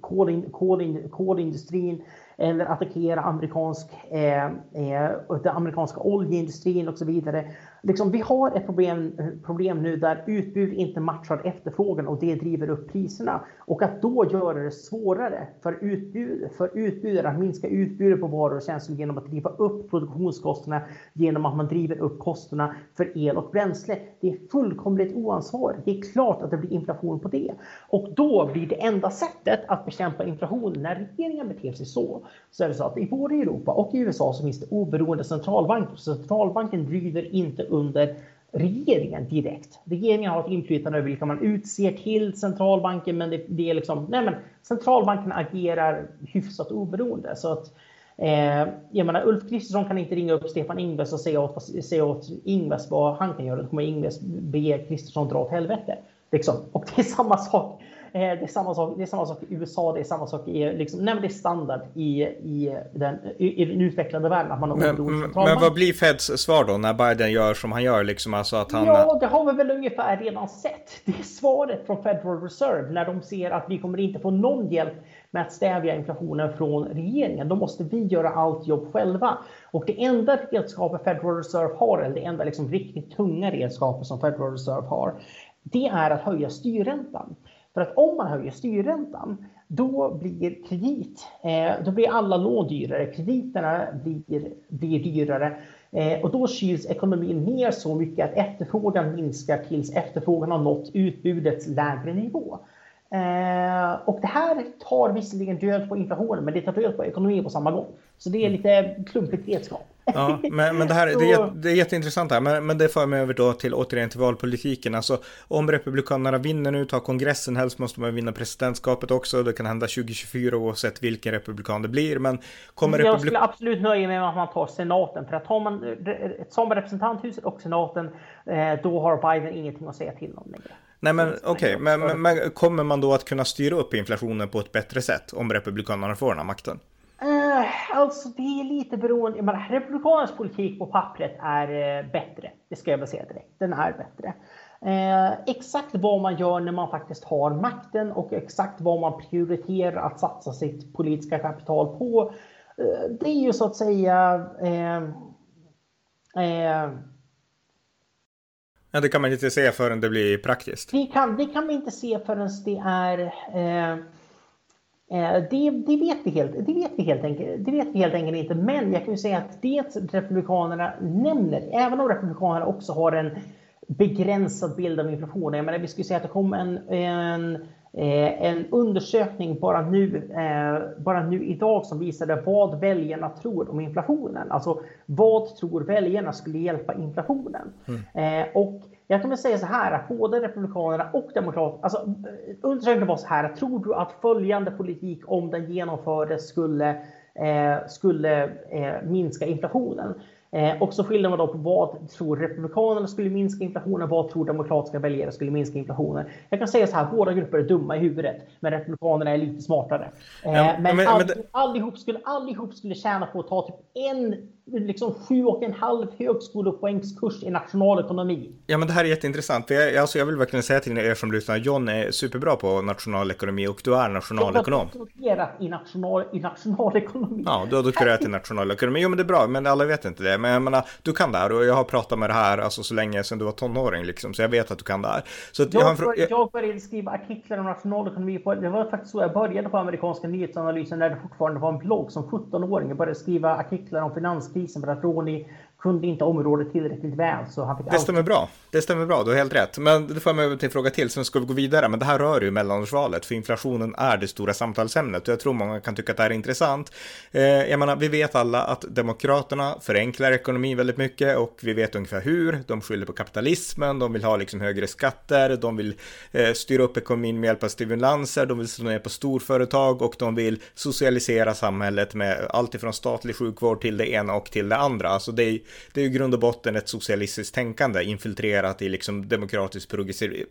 kolin, kolin, kolindustrin eller attackera amerikansk, eh, eh, den amerikanska oljeindustrin och så vidare liksom, vi har ett problem, eh, problem nu där utbud inte matchar efterfrågan och det driver upp priserna. Och att då göra det svårare för, utbud, för utbudare att minska utbudet på varor och tjänster genom att driva upp produktionskostnaderna genom att man driver upp kostnaderna för el och bränsle. Det är fullkomligt oansvarigt. Det är klart att det blir inflation på det. Och då blir det enda sättet att bekämpa inflation när regeringen beter sig så, så är det så att i både Europa och i USA så finns det oberoende centralbanker. Centralbanken driver inte upp under regeringen direkt. Regeringen har ett inflytande över vilka man utser till centralbanken, men det, det är liksom, nej men centralbanken agerar hyfsat oberoende. Så att, eh, jag menar, Ulf Kristersson kan inte ringa upp Stefan Ingves och säga åt, säga åt Ingves vad han kan göra. Då kommer Ingves be Kristersson dra åt helvete. Liksom. Och det är samma sak det är, samma sak, det är samma sak i USA, det är samma sak i... Liksom, nej, det är standard i, i, den, i, i den utvecklade världen. Att man har men, men vad blir Feds svar då när Biden gör som han gör? Liksom, alltså att han... Ja, det har vi väl ungefär redan sett. Det är svaret från Federal Reserve när de ser att vi kommer inte få någon hjälp med att stävja inflationen från regeringen. Då måste vi göra allt jobb själva. Och det enda redskapet Federal Reserve har, eller det enda liksom riktigt tunga redskapet som Federal Reserve har, det är att höja styrräntan. För att om man höjer styrräntan, då blir kredit, eh, då blir alla lån dyrare, krediterna blir, blir dyrare eh, och då kyls ekonomin ner så mycket att efterfrågan minskar tills efterfrågan har nått utbudets lägre nivå. Eh, och det här tar visserligen död på inflationen, men det tar död på ekonomin på samma gång. Så det är lite klumpigt redskap. Ja, men, men det här det är, det är jätteintressant här, men, men det för mig över då till återigen till valpolitiken. Alltså om Republikanerna vinner nu, tar kongressen, helst måste man vinna presidentskapet också. Det kan hända 2024 oavsett vilken republikan det blir. Men kommer Jag skulle absolut nöja mig med att man tar senaten. För att tar man som representanthuset och senaten, eh, då har Biden ingenting att säga till om längre. Nej men okej, okay. men, men, men, kommer man då att kunna styra upp inflationen på ett bättre sätt om Republikanerna får den här makten? Eh, alltså det är lite beroende. Men Republikanernas politik på pappret är eh, bättre. Det ska jag väl säga direkt. Den är bättre. Eh, exakt vad man gör när man faktiskt har makten och exakt vad man prioriterar att satsa sitt politiska kapital på. Eh, det är ju så att säga eh, Ja, det kan man inte se förrän det blir praktiskt. Det kan, det kan vi inte se förrän det är... Eh, Eh, det, det, vet vi helt, det, vet vi helt enkelt, det vet vi helt enkelt inte. Men jag kan ju säga att det Republikanerna nämner, även om Republikanerna också har en begränsad bild av inflationen. Jag menar, vi skulle säga att det kom en, en, en undersökning bara nu, eh, bara nu idag som visade vad väljarna tror om inflationen. Alltså vad tror väljarna skulle hjälpa inflationen? Mm. Eh, och jag kan väl säga så här att både Republikanerna och Demokraterna, alltså undersökningen var så här, tror du att följande politik om den genomfördes skulle skulle minska inflationen. Eh, och så skiljer man då på vad tror Republikanerna skulle minska inflationen, vad tror demokratiska väljare skulle minska inflationen. Jag kan säga så här, båda grupper är dumma i huvudet, men Republikanerna är lite smartare. Eh, ja, men, men, all, men allihop, skulle, allihop skulle tjäna på att ta typ en liksom sju och en halv högskolepoängskurs i nationalekonomi. Ja, men det här är jätteintressant. Jag, alltså, jag vill verkligen säga till er som lyssnar, John är superbra på nationalekonomi och du är nationalekonom. Jag har doktorerat i, national, i nationalekonomi. Ja, du har doktorerat i nationalekonomi. Jo, men det är bra, men alla vet inte det. Men jag menar, du kan det här och jag har pratat med det här alltså, så länge sedan du var tonåring, liksom, så jag vet att du kan det här. Så jag, jag, bör, jag började skriva artiklar om nationalekonomi. På, det var faktiskt så jag började på amerikanska nyhetsanalysen när det fortfarande var en blogg som 17-åring. Jag började skriva artiklar om finanskrisen för att Ronny kunde inte området tillräckligt väl. Så han fick det stämmer bra. Det stämmer bra, du har helt rätt. Men det får mig över till en fråga till, sen ska vi gå vidare. Men det här rör ju mellanårsvalet, för inflationen är det stora samtalsämnet. Och jag tror många kan tycka att det här är intressant. Eh, jag menar, vi vet alla att Demokraterna förenklar ekonomin väldigt mycket och vi vet ungefär hur. De skyller på kapitalismen, de vill ha liksom högre skatter, de vill eh, styra upp ekonomin med hjälp av stimulanser, de vill slå ner på storföretag och de vill socialisera samhället med allt ifrån statlig sjukvård till det ena och till det andra. Alltså det är det är ju grund och botten ett socialistiskt tänkande infiltrerat i liksom demokratisk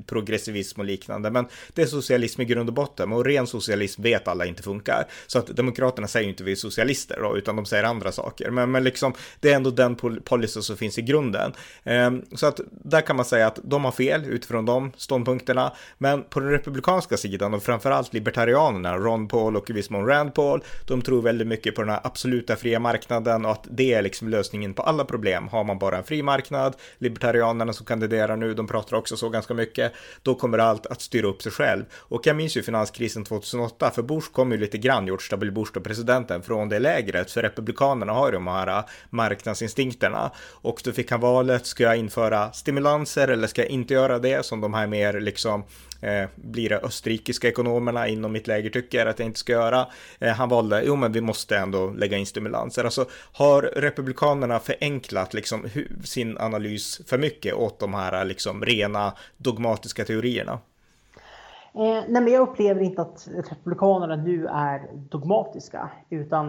progressivism och liknande. Men det är socialism i grund och botten och ren socialism vet alla inte funkar. Så att Demokraterna säger ju inte vi är socialister då, utan de säger andra saker. Men, men liksom, det är ändå den policy som finns i grunden. Ehm, så att där kan man säga att de har fel utifrån de ståndpunkterna. Men på den republikanska sidan och framförallt libertarianerna, Ron Paul och i viss mån Rand Paul, de tror väldigt mycket på den här absoluta fria marknaden och att det är liksom lösningen på alla problem. Har man bara en fri marknad, libertarianerna som kandiderar nu, de pratar också så ganska mycket, då kommer allt att styra upp sig själv. Och jag minns ju finanskrisen 2008, för Bush kom ju lite grann, George W. Bush då presidenten, från det lägret, för republikanerna har ju de här marknadsinstinkterna. Och då fick han valet, ska jag införa stimulanser eller ska jag inte göra det, som de här mer liksom eh, blir det österrikiska ekonomerna inom mitt läger tycker att jag inte ska göra. Eh, han valde, jo men vi måste ändå lägga in stimulanser. Alltså har republikanerna förenklat liksom sin analys för mycket åt de här liksom rena dogmatiska teorierna? Eh, nej, men jag upplever inte att republikanerna nu är dogmatiska, utan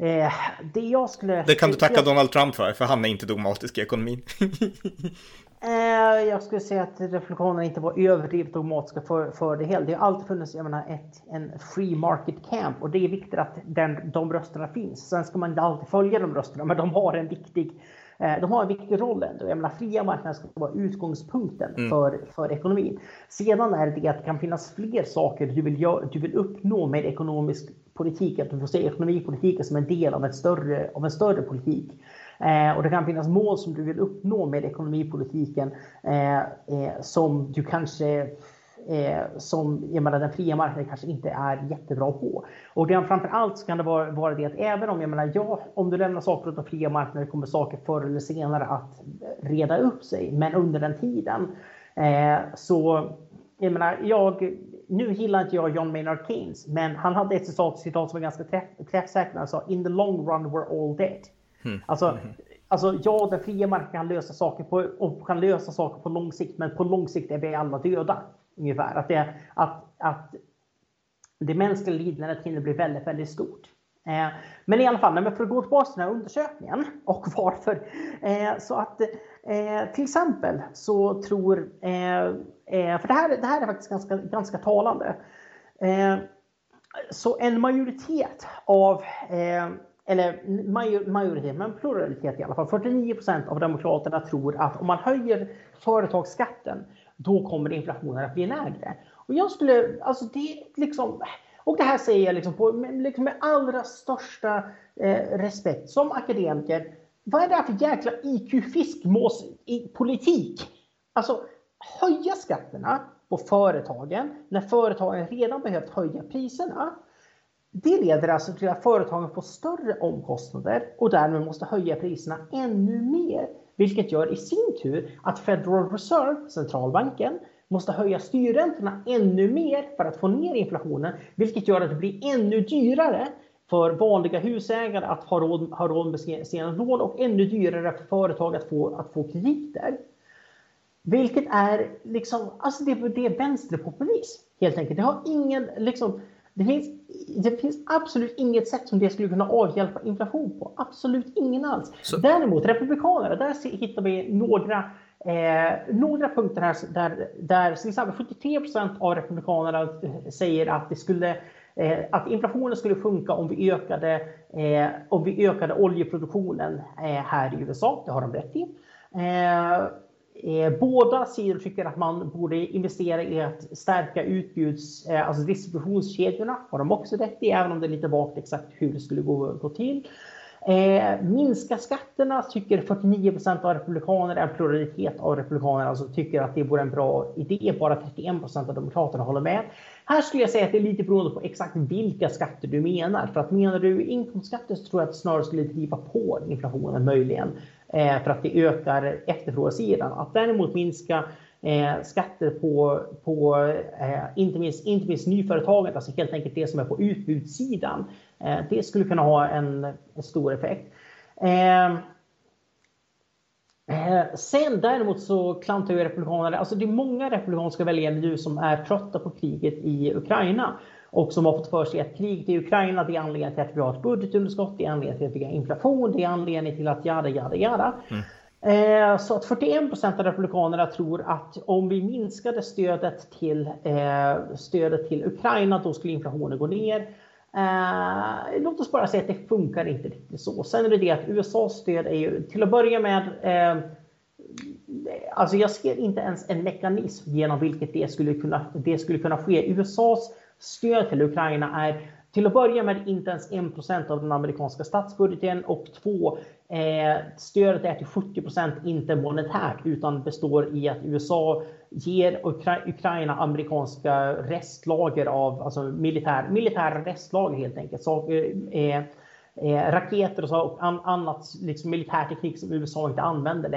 eh, det jag skulle... Det kan du tacka jag... Donald Trump för, för han är inte dogmatisk i ekonomin. Eh, jag skulle säga att reflektionerna inte var överdrivet dogmatiska för, för det hela. Det har alltid funnits jag menar, ett, en free market camp och det är viktigt att den, de rösterna finns. Sen ska man inte alltid följa de rösterna, men de har en viktig eh, de har en viktig roll ändå. Jag menar, fria marknader ska vara utgångspunkten mm. för, för ekonomin. Sedan är det att det kan finnas fler saker du vill, gör, du vill uppnå med ekonomisk politik. Att du får se ekonomipolitiken som en del av, ett större, av en större politik. Eh, och det kan finnas mål som du vill uppnå med ekonomipolitiken eh, eh, som du kanske Eh, som jag menar, den fria marknaden kanske inte är jättebra på. Och det, framför allt så kan det vara, vara det att även om jag menar, ja, om du lämnar saker åt den fria marknaden kommer saker förr eller senare att reda upp sig. Men under den tiden eh, så, jag menar, jag, nu gillar inte jag John Maynard Keynes, men han hade ett citat, citat som var ganska träff, träffsäkert. Han sa “In the long run we're all dead”. Mm. Alltså, mm. alltså, ja, den fria marknaden kan lösa saker på, och kan lösa saker på lång sikt, men på lång sikt är vi alla döda. Ungefär. Att det, att, att det mänskliga lidandet hinner bli väldigt, väldigt stort. Eh, men i alla fall, men för att gå tillbaka till den här undersökningen och varför. Eh, så att eh, till exempel så tror, eh, eh, för det här, det här är faktiskt ganska, ganska talande. Eh, så en majoritet av eller majoritet, men pluralitet i alla fall. 49 procent av demokraterna tror att om man höjer företagsskatten, då kommer inflationen att bli lägre. Och jag skulle, alltså det liksom, och det här säger jag liksom på, liksom med allra största eh, respekt som akademiker. Vad är det här för jäkla IQ-fiskmås-politik? Alltså, höja skatterna på företagen när företagen redan behövt höja priserna. Det leder alltså till att företagen får större omkostnader och därmed måste höja priserna ännu mer. Vilket gör i sin tur att Federal Reserve, centralbanken, måste höja styrräntorna ännu mer för att få ner inflationen. Vilket gör att det blir ännu dyrare för vanliga husägare att ha råd, ha råd med sina lån och ännu dyrare för företag att få, att få krediter. Vilket är liksom, alltså det, det är vänsterpopulism helt enkelt. Det har ingen, liksom, det finns, det finns absolut inget sätt som det skulle kunna avhjälpa inflation på. Absolut ingen alls. Så. Däremot republikaner, där hittar vi några Eh, några punkter här där, där till exempel 73 av republikanerna säger att, det skulle, eh, att inflationen skulle funka om vi ökade, eh, om vi ökade oljeproduktionen eh, här i USA. Det har de rätt i. Eh, båda sidor tycker att man borde investera i att stärka utbuds, eh, alltså distributionskedjorna. Har de också rätt i, även om det är lite vagt exakt hur det skulle gå, gå till. Eh, minska skatterna tycker 49 procent av republikaner, en pluralitet av republikaner alltså tycker att det vore en bra idé. Bara 31 procent av demokraterna håller med. Här skulle jag säga att det är lite beroende på exakt vilka skatter du menar. För att menar du inkomstskatter så tror jag att det snarare skulle driva på inflationen möjligen. Eh, för att det ökar efterfrågesidan. Att däremot minska eh, skatter på, på eh, inte, minst, inte minst nyföretaget, alltså helt enkelt det som är på utbudssidan. Eh, det skulle kunna ha en, en stor effekt. Eh, eh, sen däremot så klantar ju republikanerna, alltså det är många republikanska väljare nu som är trötta på kriget i Ukraina och som har fått för sig att kriget i Ukraina det är anledningen till att vi har ett budgetunderskott, det är anledningen till att vi har inflation, det är anledningen till att jada, jada, jada. Mm. Eh, så att 41 procent av republikanerna tror att om vi minskade stödet till, eh, stödet till Ukraina, då skulle inflationen gå ner. Eh, låt oss bara säga att det funkar inte riktigt så. Sen är det det att USAs stöd är ju till att börja med Alltså jag ser inte ens en mekanism genom vilket det skulle kunna, det skulle kunna ske. USAs stöd till Ukraina är till att börja med inte ens 1 av den amerikanska statsbudgeten och två, eh, stödet är till 70% inte monetärt utan består i att USA ger Ukra Ukraina amerikanska restlager av, alltså militär, militära restlager helt enkelt. Så, eh, eh raketer och, så, och an, annat liksom, militärteknik som USA inte använder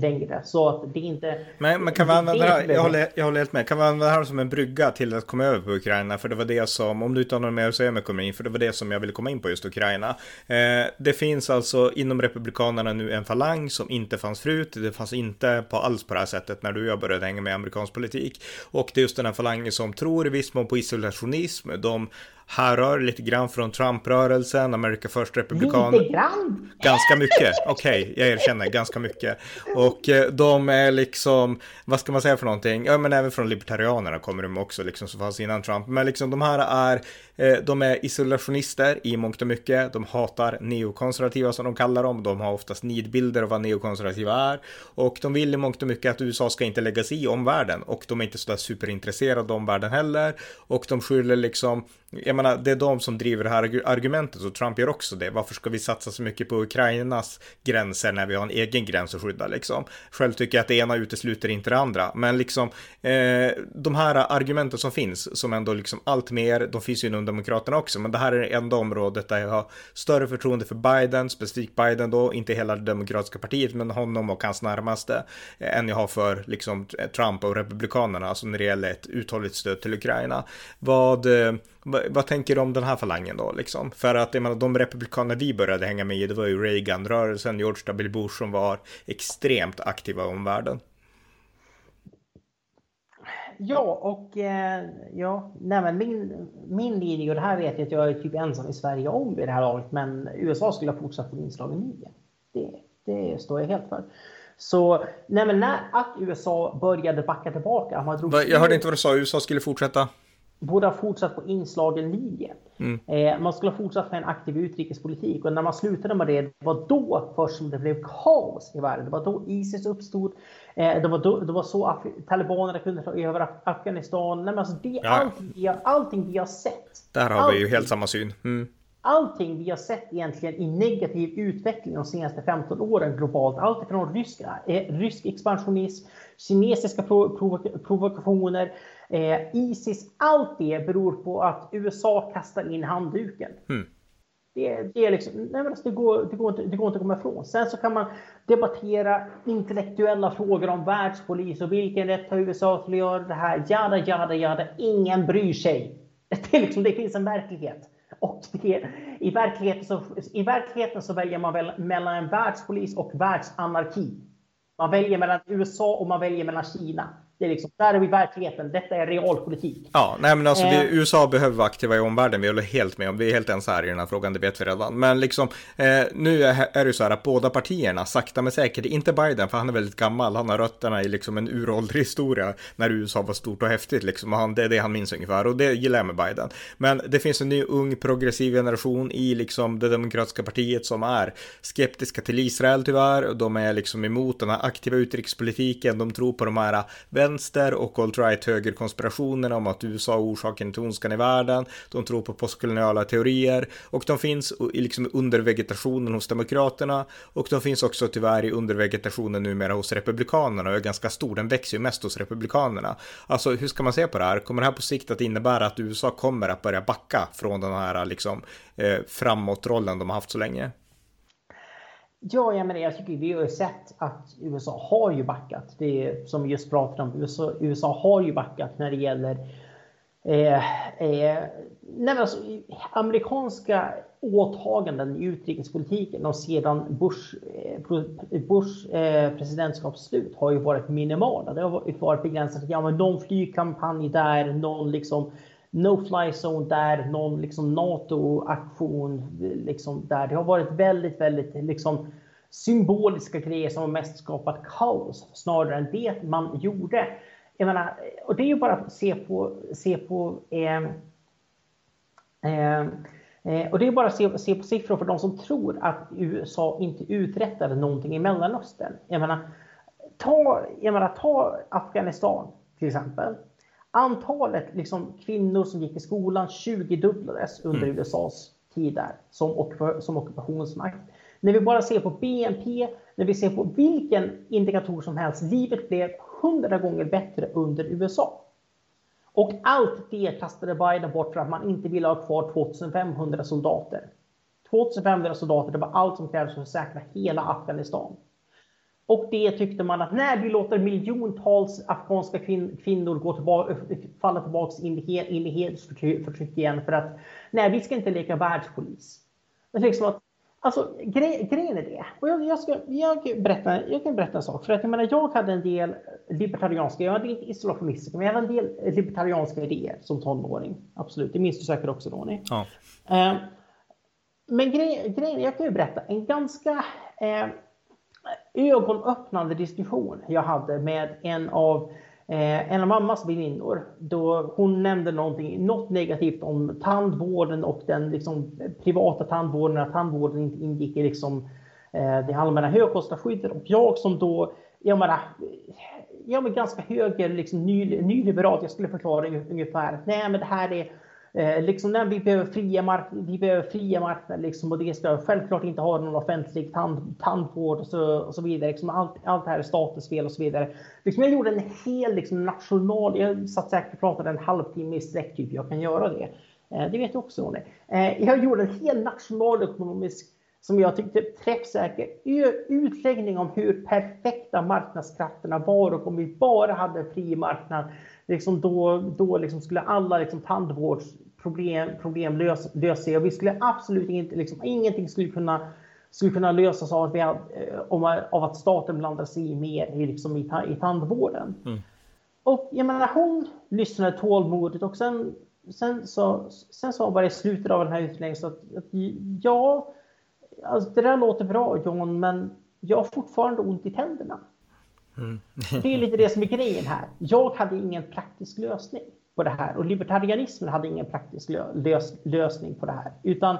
längre. Så att det är inte... Men, men kan vi använda det här, jag håller, jag håller helt med, kan vi använda det här som en brygga till att komma över på Ukraina? För det var det som, om du inte har något mer att säga med ekonomin, för det var det som jag ville komma in på just Ukraina. Eh, det finns alltså inom Republikanerna nu en falang som inte fanns förut, det fanns inte på alls på det här sättet när du och jag började hänga med amerikansk politik. Och det är just den här falangen som tror i viss mån på isolationism, de härrör lite grann från Trump-rörelsen, America First Republikan. Lite grann? Ganska mycket, okej, okay, jag erkänner, ganska mycket. Och eh, de är liksom, vad ska man säga för någonting? Ja, men även från libertarianerna kommer de också, liksom, som fanns innan Trump. Men liksom de här är, eh, de är isolationister i mångt och mycket. De hatar neokonservativa som de kallar dem. De har oftast nidbilder av vad neokonservativa är. Och de vill i mångt och mycket att USA ska inte lägga sig i omvärlden. Och de är inte sådär superintresserade av omvärlden heller. Och de skyller liksom jag menar, det är de som driver det här argumentet och Trump gör också det. Varför ska vi satsa så mycket på Ukrainas gränser när vi har en egen gräns att skydda liksom? Själv tycker jag att det ena utesluter inte det andra, men liksom eh, de här argumenten som finns, som ändå liksom allt mer, de finns ju inom Demokraterna också, men det här är det enda området där jag har större förtroende för Biden, specifikt Biden då, inte hela det demokratiska partiet, men honom och hans närmaste, eh, än jag har för liksom Trump och Republikanerna, alltså när det gäller ett uthålligt stöd till Ukraina. Vad eh, vad, tänker du om den här falangen då liksom? För att jag menar, de republikaner vi började hänga med i, det var ju Reagan-rörelsen, George W. Bush som var extremt aktiva om världen. Ja, och eh, ja, nej min, min linje, och det här vet jag att jag är typ ensam i Sverige om vid det här laget, men USA skulle ha fortsatt på inslagen linje. Det, det står jag helt för. Så nej men när att USA började backa tillbaka. Man drog jag hörde inte vad du sa, USA skulle fortsätta? Borde ha fortsatt på inslagen linje. Mm. Eh, man skulle ha fortsatt med en aktiv utrikespolitik och när man slutade med det, det var då först som det blev kaos i världen. Det var då Isis uppstod. Eh, det, var då, det var så Af talibanerna kunde ta över Af Afghanistan. Nej, men alltså det, ja. allting, vi har, allting vi har sett. Där har allting, vi ju helt samma syn. Mm. Allting vi har sett egentligen i negativ utveckling de senaste 15 åren globalt. Allt ifrån rysk, eh, rysk expansionism, kinesiska provokationer, Eh, Isis, allt det beror på att USA kastar in handduken. Mm. Det, det, är liksom, nej alltså det, går, det, går inte, det går inte att komma ifrån. Sen så kan man debattera intellektuella frågor om världspolis och vilken rätt har USA till att göra det här. Jada, jada, jada. Ingen bryr sig. Det, är liksom, det finns en verklighet. Och det, i, verkligheten så, I verkligheten så väljer man väl mellan en världspolis och världsanarki. Man väljer mellan USA och man väljer mellan Kina. Det är liksom, där är vi i verkligheten. Detta är realpolitik. Ja, nej men alltså eh. vi, USA behöver vara aktiva i omvärlden. Vi håller helt med om. Vi är helt ensamma här i den här frågan, det vet vi redan. Men liksom, eh, nu är, är det så här att båda partierna, sakta men säkert, inte Biden, för han är väldigt gammal. Han har rötterna i liksom en uråldrig historia när USA var stort och häftigt liksom. Och han, det är det han minns ungefär och det gillar jag med Biden. Men det finns en ny ung progressiv generation i liksom det demokratiska partiet som är skeptiska till Israel tyvärr. De är liksom emot den här aktiva utrikespolitiken. De tror på de här vänster och alt-right högerkonspirationerna om att USA är orsaken till ondskan i världen. De tror på postkoloniala teorier och de finns i liksom undervegetationen hos demokraterna och de finns också tyvärr i undervegetationen numera hos republikanerna och är ganska stor. Den växer ju mest hos republikanerna. Alltså hur ska man se på det här? Kommer det här på sikt att innebära att USA kommer att börja backa från den här liksom eh, framåtrollen de har haft så länge? Ja, jag menar, jag tycker vi har sett att USA har ju backat. Det som vi just pratade om. USA, USA har ju backat när det gäller eh, eh, nej alltså, amerikanska åtaganden i utrikespolitiken och sedan Bush, eh, Bush eh, presidentskapsslut har ju varit minimala. Det har varit begränsat. Ja, men någon flygkampanj där, någon liksom no-fly zone där, någon liksom NATO-aktion liksom där. Det har varit väldigt, väldigt liksom symboliska grejer som har mest skapat kaos snarare än det man gjorde. Jag menar, och det är ju bara att se på, se på eh, eh, eh och det är bara att se, se, på siffror för de som tror att USA inte uträttade någonting i Mellanöstern. Jag menar, ta, jag menar, ta Afghanistan till exempel. Antalet liksom, kvinnor som gick i skolan 20-dubblades under mm. USAs tid där som, som ockupationsmakt. När vi bara ser på BNP, när vi ser på vilken indikator som helst, livet blev hundra gånger bättre under USA. Och allt det kastade Biden bort för att man inte ville ha kvar 2500 soldater. 2500 soldater, det var allt som krävdes för att säkra hela Afghanistan. Och det tyckte man att när vi låter miljontals afghanska kvin kvinnor gå tillbaka, falla tillbaka in i, in i hedersförtryck igen för att nej, vi ska inte leka världspolis. Det är liksom att, alltså, gre grejen är det. Och jag, jag, ska, jag, berätta, jag kan berätta en sak. För att jag menar, jag hade en del libertarianska, jag hade inte isolationistiska, men jag hade en del libertarianska idéer som tonåring. Absolut, det minns du säkert också Ronny. Ja. Uh, men gre grejen, jag kan ju berätta en ganska uh, ögonöppnande diskussion jag hade med en av eh, en av mammas väninnor då hon nämnde någonting, något negativt om tandvården och den liksom, privata tandvården, att tandvården inte ingick i liksom, eh, det allmänna högkostnadsskyddet. Och jag som då, jag menar, jag är ganska höger, liksom, ny, nyliberal, jag skulle förklara ungefär, nej men det här är Eh, liksom när vi behöver fria, mark vi behöver fria marknader liksom, och det ska självklart inte ha någon offentlig tand tandvård och så, och så vidare. Liksom, allt, allt det här är statens fel och så vidare. Liksom, jag gjorde en hel liksom, national, jag satt säkert och pratade en halvtimme i sträck, typ. jag kan göra det. Eh, det vet jag också Ronny. Eh, jag gjorde en hel nationalekonomisk som jag tyckte träffsäker utläggning om hur perfekta marknadskrafterna var och om vi bara hade fri marknad, liksom då, då liksom skulle alla liksom tandvårds problem, problem lös, vi skulle absolut inte, liksom, ingenting skulle kunna, skulle kunna lösas av att, vi, eh, om, av att staten blandar sig i mer i, liksom, i, i tandvården. Mm. Och jag menar, hon lyssnade tålmodigt och sen, sen, så, sen sa hon bara i slutet av den här utläggningen så att, att ja, alltså, det där låter bra John, men jag har fortfarande ont i tänderna. Mm. det är lite det som är grejen här. Jag hade ingen praktisk lösning på det här och libertarianismen hade ingen praktisk lös lösning på det här. Utan,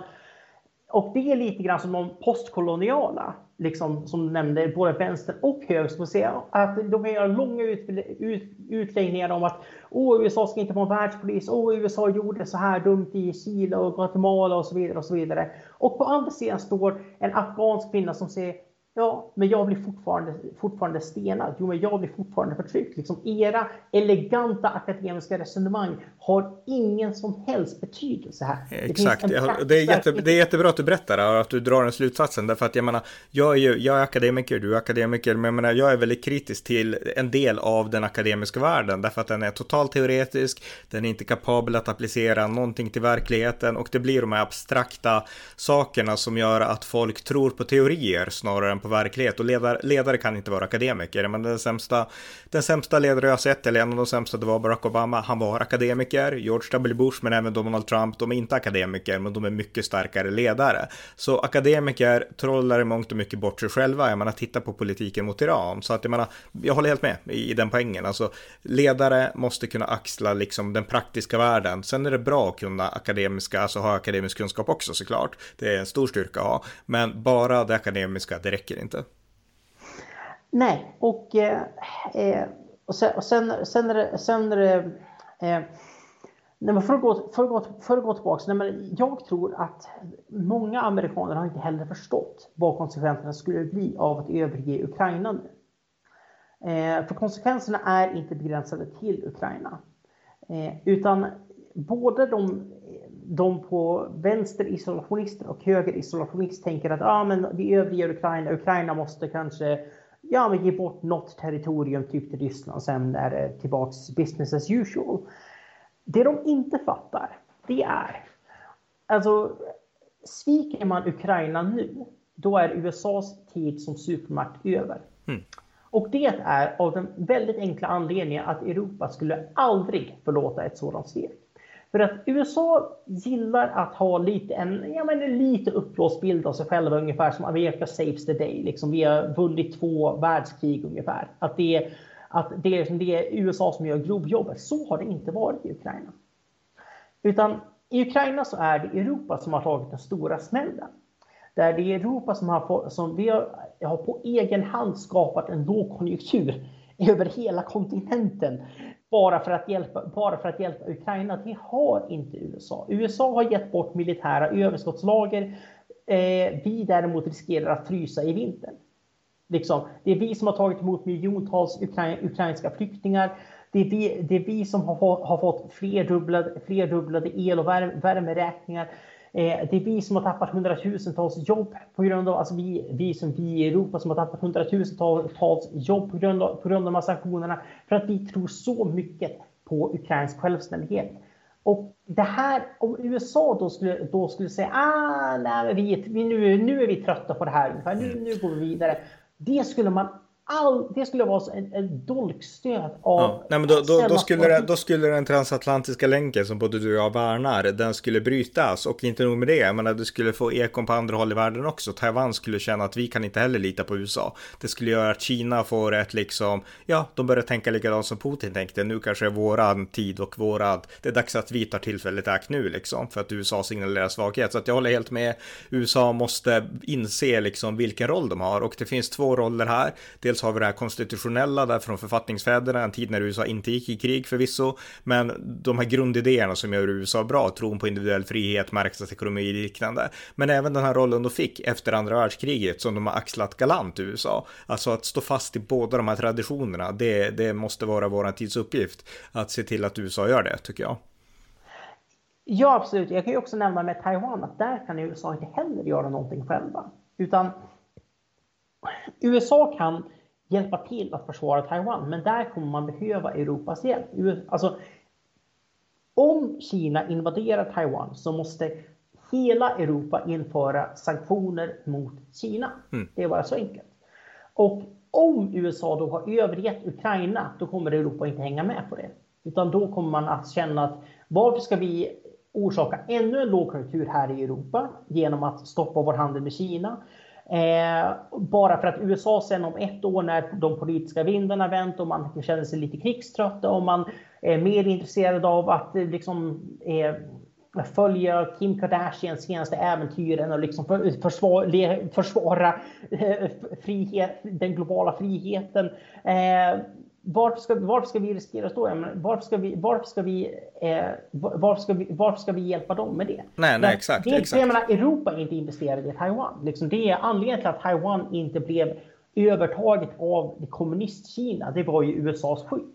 och det är lite grann som de postkoloniala, liksom, som du nämnde, både vänster och höger, som säga, att de kan göra långa ut, ut, utläggningar om att åh, USA ska inte vara en världspolis, åh, USA gjorde så här dumt i Chile och Guatemala och så vidare. Och så vidare. Och på andra sidan står en afghansk kvinna som säger Ja, men jag blir fortfarande, fortfarande stenad. Jo, men jag blir fortfarande förtryckt. Liksom, era eleganta akademiska resonemang har ingen som helst betydelse här. Exakt, det, det, är jätte, det är jättebra att du berättar och att du drar den slutsatsen. Därför att jag menar, jag är, ju, jag är akademiker, du är akademiker, men jag, menar, jag är väldigt kritisk till en del av den akademiska världen. Därför att den är totalt teoretisk, den är inte kapabel att applicera någonting till verkligheten och det blir de här abstrakta sakerna som gör att folk tror på teorier snarare än på verklighet och ledare, ledare kan inte vara akademiker. Men den sämsta, den sämsta ledare jag sett, eller en av de sämsta, det var Barack Obama. Han var akademiker. George W. Bush, men även Donald Trump, de är inte akademiker, men de är mycket starkare ledare. Så akademiker trollar i mångt och mycket bort sig själva. Jag menar, titta på politiken mot Iran. Så att jag menar, jag håller helt med i, i den poängen. Alltså, ledare måste kunna axla liksom den praktiska världen. Sen är det bra att kunna akademiska, alltså ha akademisk kunskap också såklart. Det är en stor styrka att ha. Men bara det akademiska, det räcker inte. Nej, och, eh, eh och sen, och sen, sen är det, sen är det eh, Nej, men för, att gå, för, att gå, för att gå tillbaka, nej, men jag tror att många amerikaner har inte heller förstått vad konsekvenserna skulle bli av att överge Ukraina nu. Eh, för konsekvenserna är inte begränsade till Ukraina. Eh, utan både de de på vänster isolationister och höger isolationist tänker att ah, men vi överger Ukraina, Ukraina måste kanske ja, men ge bort något territorium typ till Ryssland sen är det tillbaks business as usual. Det de inte fattar, det är alltså sviker man Ukraina nu, då är USAs tid som supermakt över. Mm. Och det är av den väldigt enkla anledningen att Europa skulle aldrig förlåta ett sådant svek. För att USA gillar att ha lite en, ja men en lite uppblåst bild av sig själva ungefär som America saves the day. Liksom vi har vunnit två världskrig ungefär. Att det är, att det är, liksom, det är USA som gör grovjobbet. Så har det inte varit i Ukraina. Utan i Ukraina så är det Europa som har tagit den stora smällen. Där det är Europa som har, som vi har, har på egen hand skapat en lågkonjunktur över hela kontinenten bara för att hjälpa, bara för att hjälpa Ukraina. Det har inte USA. USA har gett bort militära överskottslager. Eh, vi däremot riskerar att frysa i vintern. Liksom, det är vi som har tagit emot miljontals ukra ukrainska flyktingar. Det är, vi, det är vi som har, har fått flerdubblade, flerdubblade el och värme, värmeräkningar. Eh, det är vi som har tappat hundratusentals jobb på grund av, alltså vi, vi som vi i Europa som har tappat hundratusentals jobb på grund av, på grund av de här sanktionerna. För att vi tror så mycket på ukrainsk självständighet. Och det här, om USA då skulle, då skulle säga ah, nej, vi, vi, nu, nu är vi trötta på det här, ungefär. Nu, nu går vi vidare. Det skulle man all, det skulle vara en, en dolkstöt av... Ja, nej, men då, då, då, skulle det, då skulle den transatlantiska länken som både du och jag värnar, den skulle brytas. Och inte nog med det, jag menar, du skulle få ekon på andra håll i världen också. Taiwan skulle känna att vi kan inte heller lita på USA. Det skulle göra att Kina får ett liksom, ja, de börjar tänka likadant som Putin tänkte. Nu kanske är våran tid och våran, det är dags att vi tar tillfället akt nu liksom. För att USA signalerar svaghet. Så att jag håller helt med. USA måste inse liksom vilken roll de har. Och det finns två roller här. Dels Dels har vi det här konstitutionella där från författningsfäderna, en tid när USA inte gick i krig förvisso, men de här grundidéerna som gör USA bra, tron på individuell frihet, marknadsekonomi och liknande. Men även den här rollen de fick efter andra världskriget som de har axlat galant i USA. Alltså att stå fast i båda de här traditionerna, det, det måste vara vår tids uppgift. Att se till att USA gör det, tycker jag. Ja, absolut. Jag kan ju också nämna med Taiwan att där kan USA inte heller göra någonting själva. Utan USA kan hjälpa till att försvara Taiwan. Men där kommer man behöva Europas hjälp. Alltså, om Kina invaderar Taiwan så måste hela Europa införa sanktioner mot Kina. Mm. Det är bara så enkelt. Och om USA då har övergett Ukraina, då kommer Europa inte hänga med på det. Utan då kommer man att känna att varför ska vi orsaka ännu en lågkonjunktur här i Europa genom att stoppa vår handel med Kina? Eh, bara för att USA sen om ett år när de politiska vindarna vänt och man känner sig lite krigströtta och man är mer intresserad av att eh, liksom, eh, följa Kim Kardashians senaste äventyr och liksom försvara, försvara eh, frihet, den globala friheten. Eh, varför ska, varför ska vi riskera att stå varför ska vi, varför ska vi, eh, varför ska vi, varför ska vi hjälpa dem med det? Nej, nej, exakt. Det, exakt. Jag menar, Europa inte investerade i Taiwan. Liksom, det är anledningen till att Taiwan inte blev övertaget av kommunistkina. Det var ju USAs skydd.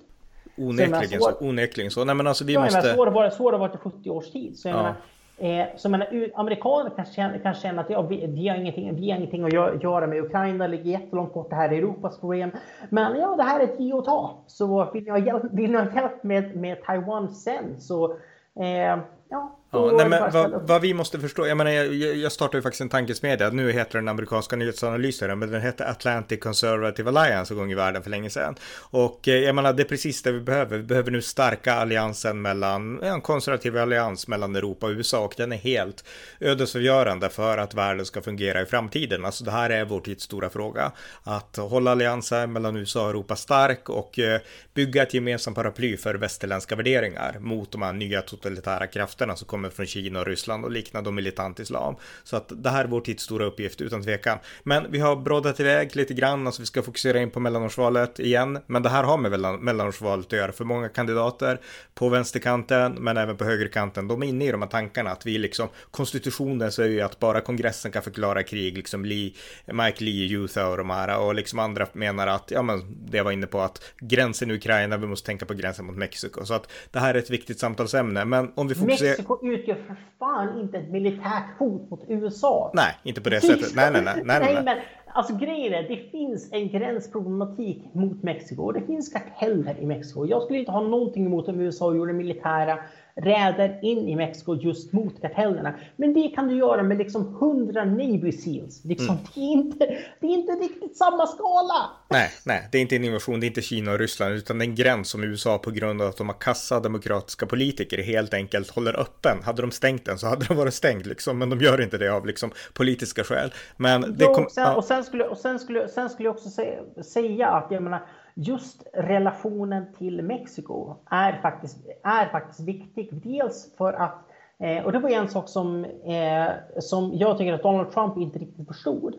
Onekligen så. Onekligen så. Nej, men alltså vi ja, måste... Så har det varit, så har det varit i 70 års tid. Så jag ja. menar, Eh, så menar, amerikaner kan känna, kanske känner att ja, vi, vi, har ingenting, vi har ingenting att göra med Ukraina, ligger jättelångt bort, det här är Europas problem. Men ja, det här är ett ge och ta. Så vill ni ha hjälp, vill ni ha hjälp med, med Taiwan sen så eh, ja, Ja, nej, men vad, vad, vi måste förstå, jag menar jag, jag startade ju faktiskt en tankesmedja, nu heter den amerikanska nyhetsanalysen, men den hette Atlantic Conservative Alliance en gång i världen för länge sedan. Och eh, jag menar det är precis det vi behöver, vi behöver nu starka alliansen mellan, en konservativ allians mellan Europa och USA och den är helt ödesavgörande för att världen ska fungera i framtiden. Alltså det här är vår tids stora fråga, att hålla alliansen mellan USA och Europa stark och eh, bygga ett gemensamt paraply för västerländska värderingar mot de här nya totalitära krafterna som kommer kommer från Kina och Ryssland och liknande och militant islam. Så att det här är vår tids stora uppgift utan tvekan. Men vi har broddat iväg lite grann, alltså vi ska fokusera in på mellanårsvalet igen. Men det här har med mellanårsvalet att göra för många kandidater på vänsterkanten men även på högerkanten. De är inne i de här tankarna att vi liksom, konstitutionen säger ju att bara kongressen kan förklara krig, liksom Lee, Mike Lee, Youth och de här och liksom andra menar att, ja men det jag var inne på att gränsen i Ukraina, vi måste tänka på gränsen mot Mexiko. Så att det här är ett viktigt samtalsämne. Men om vi fokuserar... Mexiko utgör för fan inte ett militärt hot mot USA. Nej, inte på det sättet. Nej, nej, nej. nej, nej, nej. Men, alltså grejen är, det finns en gränsproblematik mot Mexiko. Det finns karteller i Mexiko. Jag skulle inte ha någonting emot om USA gjorde militära räder in i Mexiko just mot kartellerna. Men det kan du göra med liksom 100 Navy Seals. Liksom, mm. det, är inte, det är inte riktigt samma skala. Nej, nej, det är inte en invasion, det är inte Kina och Ryssland, utan det är en gräns som USA på grund av att de har kassa demokratiska politiker helt enkelt håller öppen. Hade de stängt den så hade den varit stängd liksom, men de gör inte det av liksom politiska skäl. Men det jo, kom, sen, ja. och sen skulle, och sen skulle, sen skulle jag också säga, säga att jag menar, just relationen till Mexiko är faktiskt, är faktiskt viktig. Dels för att, eh, och det var en sak som, eh, som jag tycker att Donald Trump inte riktigt förstod.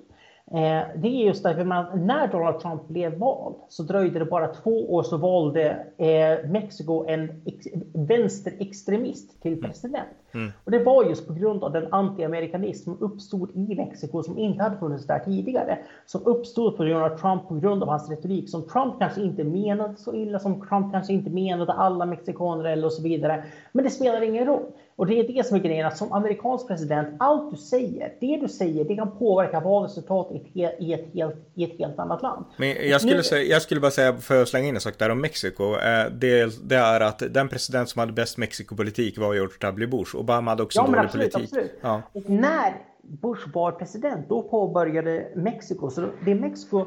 Eh, det är just därför man, när Donald Trump blev vald så dröjde det bara två år så valde eh, Mexiko en ex, vänsterextremist till mm. president. Mm. Och det var just på grund av den anti-amerikanism som uppstod i Mexiko som inte hade funnits där tidigare. Som uppstod på grund av Trump på grund av hans retorik som Trump kanske inte menade så illa, som Trump kanske inte menade alla mexikaner eller och så vidare. Men det spelar ingen roll. Och det är det som är grejen, att som amerikansk president, allt du säger, det du säger, det kan påverka valresultatet i ett helt, i ett helt annat land. Men jag skulle, nu... säga, jag skulle bara säga, för att slänga in en sak där om Mexiko, eh, det, det är att den president som hade bäst Mexikopolitik var George W. Bush. Obama hade också ja, dålig absolut, politik. Absolut. Ja. Och när Bush var president, då påbörjade Mexiko, så det Mexiko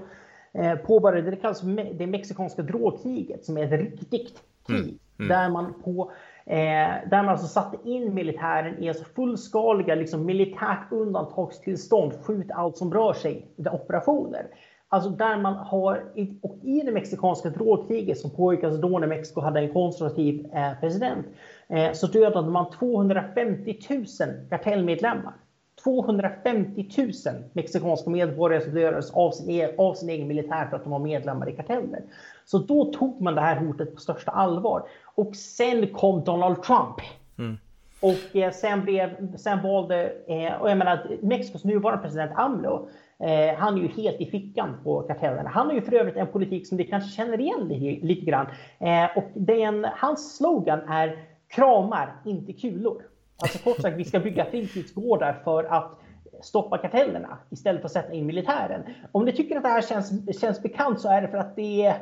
eh, påbörjade, det kallas det mexikanska drogkriget, som är ett riktigt krig. Mm. Mm. Där man på Eh, där man alltså satte in militären i alltså fullskaliga liksom, militärt undantagstillstånd, skjut allt som rör sig, operationer. Alltså där man har, och i det mexikanska drogkriget som pågick alltså då när Mexiko hade en konservativ eh, president, eh, så dödade man 250 000 kartellmedlemmar. 250 000 mexikanska medborgare som dödades av sin, e, av sin egen militär för att de var medlemmar i karteller. Så då tog man det här hotet på största allvar. Och sen kom Donald Trump. Mm. Och eh, sen, blev, sen valde, eh, och jag menar Mexikos nuvarande president AMLO, eh, han är ju helt i fickan på kartellerna. Han har ju för övrigt en politik som vi kanske känner igen lite, lite grann. Eh, och den, hans slogan är kramar, inte kulor. Alltså kort sagt, vi ska bygga fritidsgårdar för att stoppa kartellerna istället för att sätta in militären. Om ni tycker att det här känns, känns bekant så är det för att det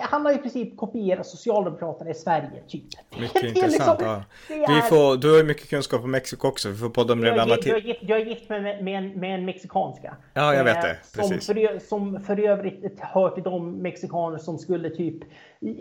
han har i princip kopierat Socialdemokraterna i Sverige. Typ. Mycket intressant. Liksom, ja. vi får, du har ju mycket kunskap om Mexiko också. Vi får podda om det jag, jag, jag, gift, jag är gift med, med, en, med en mexikanska. Ja, jag vet det. Eh, Precis. Som för, som för övrigt hör till de mexikaner som skulle typ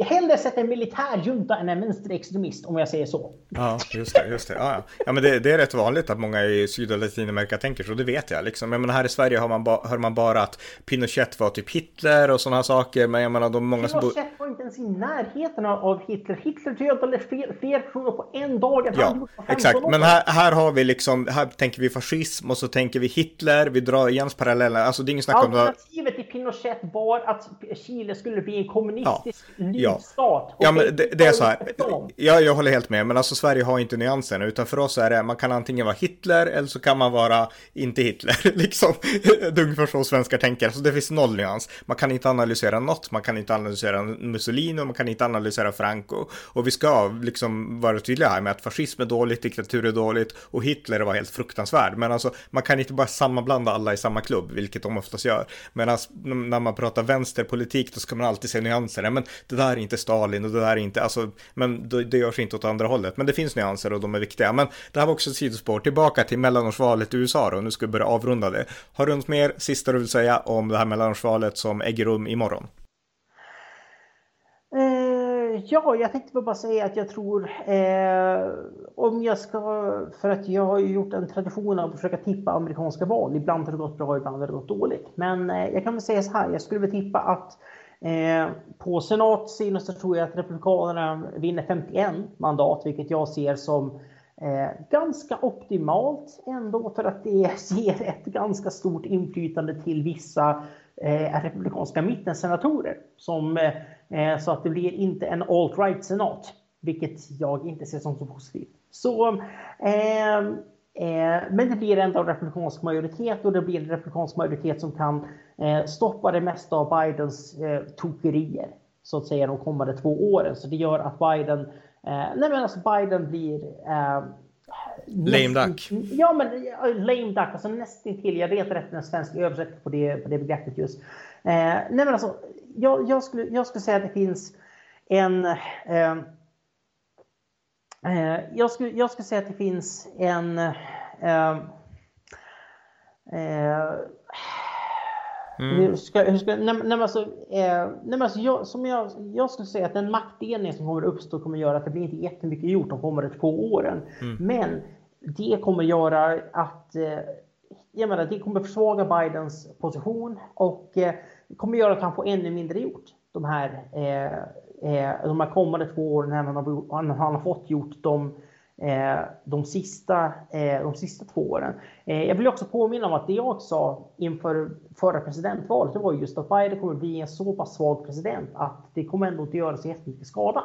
hellre sätta en militärjunta än en vänsterextremist om jag säger så. Ja, just det. Just det. Ja, ja. ja men det, det, är rätt vanligt att många i Syd och Latinamerika tänker så, det vet jag. Liksom. Jag menar, här i Sverige hör man, ba, hör man bara att Pinochet var typ Hitler och sådana saker, men jag menar, de många som Pinochet var inte ens i närheten av Hitler. Hitler dödade fler, fler personer på en dag än Ja, han gjorde på 15 exakt. år. Men här, här har vi liksom, här tänker vi fascism och så tänker vi Hitler, vi drar igen paralleller. Alltså det är inget snack om det. Alternativet till Pinochet var att Chile skulle bli en kommunistisk Ja. lydstat. Ja, men det, det är så här. Ja, jag håller helt med. Men alltså Sverige har inte nyanserna. Utan för oss är det, man kan antingen vara Hitler eller så kan man vara inte Hitler. Liksom. Det är ungefär så svenskar tänker. Så det finns noll nyans. Man kan inte analysera något. Man kan inte analysera Mussolini och man kan inte analysera Franco. Och vi ska liksom vara tydliga här med att fascism är dåligt, diktatur är dåligt och Hitler var helt fruktansvärd. Men alltså, man kan inte bara sammanblanda alla i samma klubb, vilket de oftast gör. Medan när man pratar vänsterpolitik, då ska man alltid se nyanser. Men det där är inte Stalin och det där är inte, alltså, men det, det görs inte åt andra hållet. Men det finns nyanser och de är viktiga. Men det här var också ett sidospår. Tillbaka till mellanårsvalet i USA då. Nu ska vi börja avrunda det. Har du något mer sista du vill säga om det här mellanårsvalet som äger rum imorgon? Eh, ja, jag tänkte bara säga att jag tror eh, om jag ska, för att jag har ju gjort en tradition av att försöka tippa amerikanska val. Ibland har det gått bra, ibland har det gått dåligt. Men eh, jag kan väl säga så här, jag skulle väl tippa att eh, på senatssidan så tror jag att Republikanerna vinner 51 mandat, vilket jag ser som Eh, ganska optimalt ändå för att det ger ett ganska stort inflytande till vissa eh, republikanska mittensenatorer. Som, eh, så att det blir inte en alt-right-senat, vilket jag inte ser som så positivt. Så, eh, eh, men det blir ändå en republikansk majoritet och det blir en republikansk majoritet som kan eh, stoppa det mesta av Bidens eh, tokerier så att säga de kommande två åren. Så det gör att Biden Eh, nej men alltså Biden blir... Eh, Lame duck. Ja men eh, lame duck, alltså nästintill. Jag letar efter en svensk översättning på det, på det begreppet just. Eh, nej men alltså, jag, jag, skulle, jag skulle säga att det finns en... Eh, eh, jag, skulle, jag skulle säga att det finns en... Eh, eh, Mm. Hur ska, hur ska, nej, nej, alltså, eh, nej, alltså jag, som jag, jag skulle säga att den maktdelning som kommer att uppstå kommer att göra att det blir inte jättemycket gjort de kommande två åren. Mm. Men det kommer att göra att eh, jag menar, det kommer att försvaga Bidens position och eh, kommer göra att han får ännu mindre gjort de här, eh, eh de här kommande två åren än han har, han har fått gjort de Eh, de, sista, eh, de sista två åren. Eh, jag vill också påminna om att det jag sa inför förra presidentvalet det var just att Biden kommer bli en så pass svag president att det kommer ändå inte göra så jättemycket skada.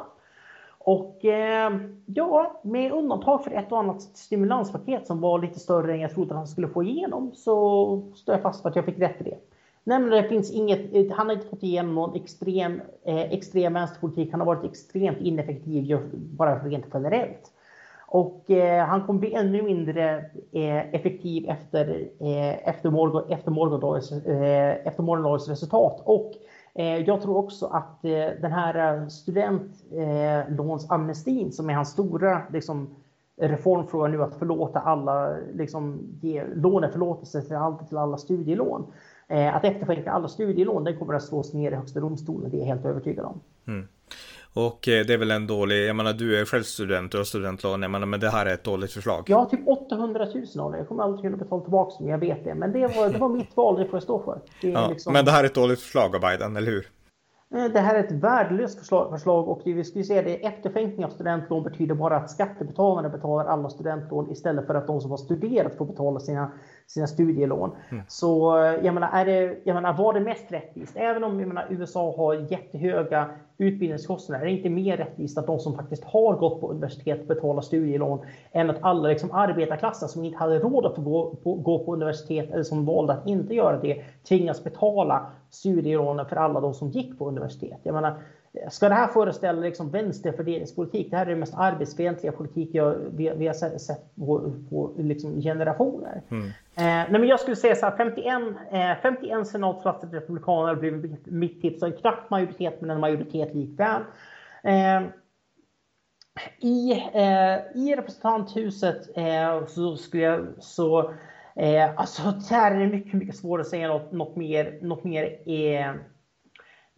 Och eh, ja, med undantag för ett och annat stimulanspaket som var lite större än jag trodde att han skulle få igenom så står jag fast för att jag fick rätt i det. Nämligen det finns inget, eh, han har inte fått igenom någon extrem, eh, extrem vänsterpolitik. Han har varit extremt ineffektiv bara rent generellt. Och eh, han kommer bli ännu mindre eh, effektiv efter, eh, efter, morgon, efter, morgondagens, eh, efter morgondagens resultat. Och eh, jag tror också att eh, den här eh, studentlånsamnestin som är hans stora liksom, reformfråga nu att förlåta alla, liksom, ge låneförlåtelse till, all, till alla studielån att efterskänka alla studielån, den kommer att slås ner i Högsta domstolen, det är jag helt övertygad om. Mm. Och eh, det är väl en dålig, jag menar du är själv student, du har studentlån, jag menar men det här är ett dåligt förslag. Jag har typ 800 000 av det. Jag kommer aldrig kunna betala tillbaka dem, jag vet det. Men det var, det var mitt val, det får jag stå för. Det ja, liksom... Men det här är ett dåligt förslag av Biden, eller hur? Det här är ett värdelöst förslag, förslag och det vi skulle säga det efterskänkning av studentlån betyder bara att skattebetalarna betalar alla studentlån istället för att de som har studerat får betala sina, sina studielån. Mm. Så jag menar, är det, jag menar, var det mest rättvist? Även om jag menar, USA har jättehöga utbildningskostnader, är det inte mer rättvist att de som faktiskt har gått på universitet betalar studielån än att alla liksom, arbetarklassen som inte hade råd att gå på, gå på universitet eller som valde att inte göra det tvingas betala studielånen för alla de som gick på universitet. Jag menar, Ska det här föreställa liksom vänsterfördelningspolitik? Det här är den mest arbetsfientliga politik jag, vi, vi har sett på, på liksom generationer. Mm. Eh, nej men jag skulle säga så här, 51, eh, 51 senatsplatser till republikaner blir mitt tips. En knapp majoritet men en majoritet likväl. Eh, i, eh, I representanthuset eh, så skulle jag så eh, alltså där är det mycket, mycket svårare att säga något, något mer, något mer eh,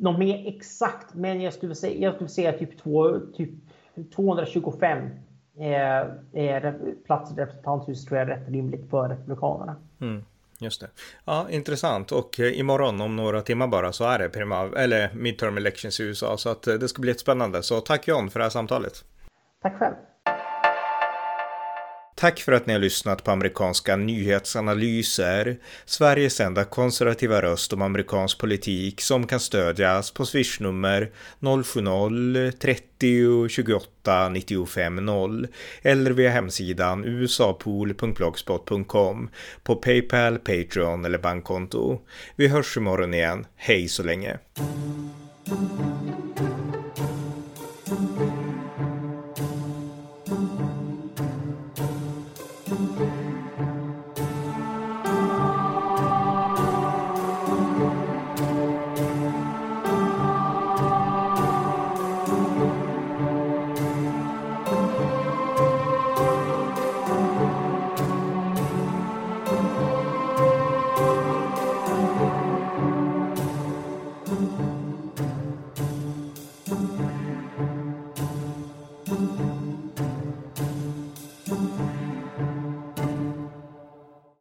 något mer exakt, men jag skulle säga, jag skulle säga typ, två, typ 225 eh, platser i representanthuset tror jag är rätt rimligt för Republikanerna. Mm. Just det. Ja, intressant. Och eh, imorgon om några timmar bara så är det prima, eller midterm elections i USA. Så att eh, det ska bli jättespännande. Så tack John för det här samtalet. Tack själv. Tack för att ni har lyssnat på amerikanska nyhetsanalyser, Sveriges enda konservativa röst om amerikansk politik som kan stödjas på swishnummer 070-30 28 95 0 eller via hemsidan usapool.blogspot.com på Paypal, Patreon eller bankkonto. Vi hörs imorgon igen. Hej så länge!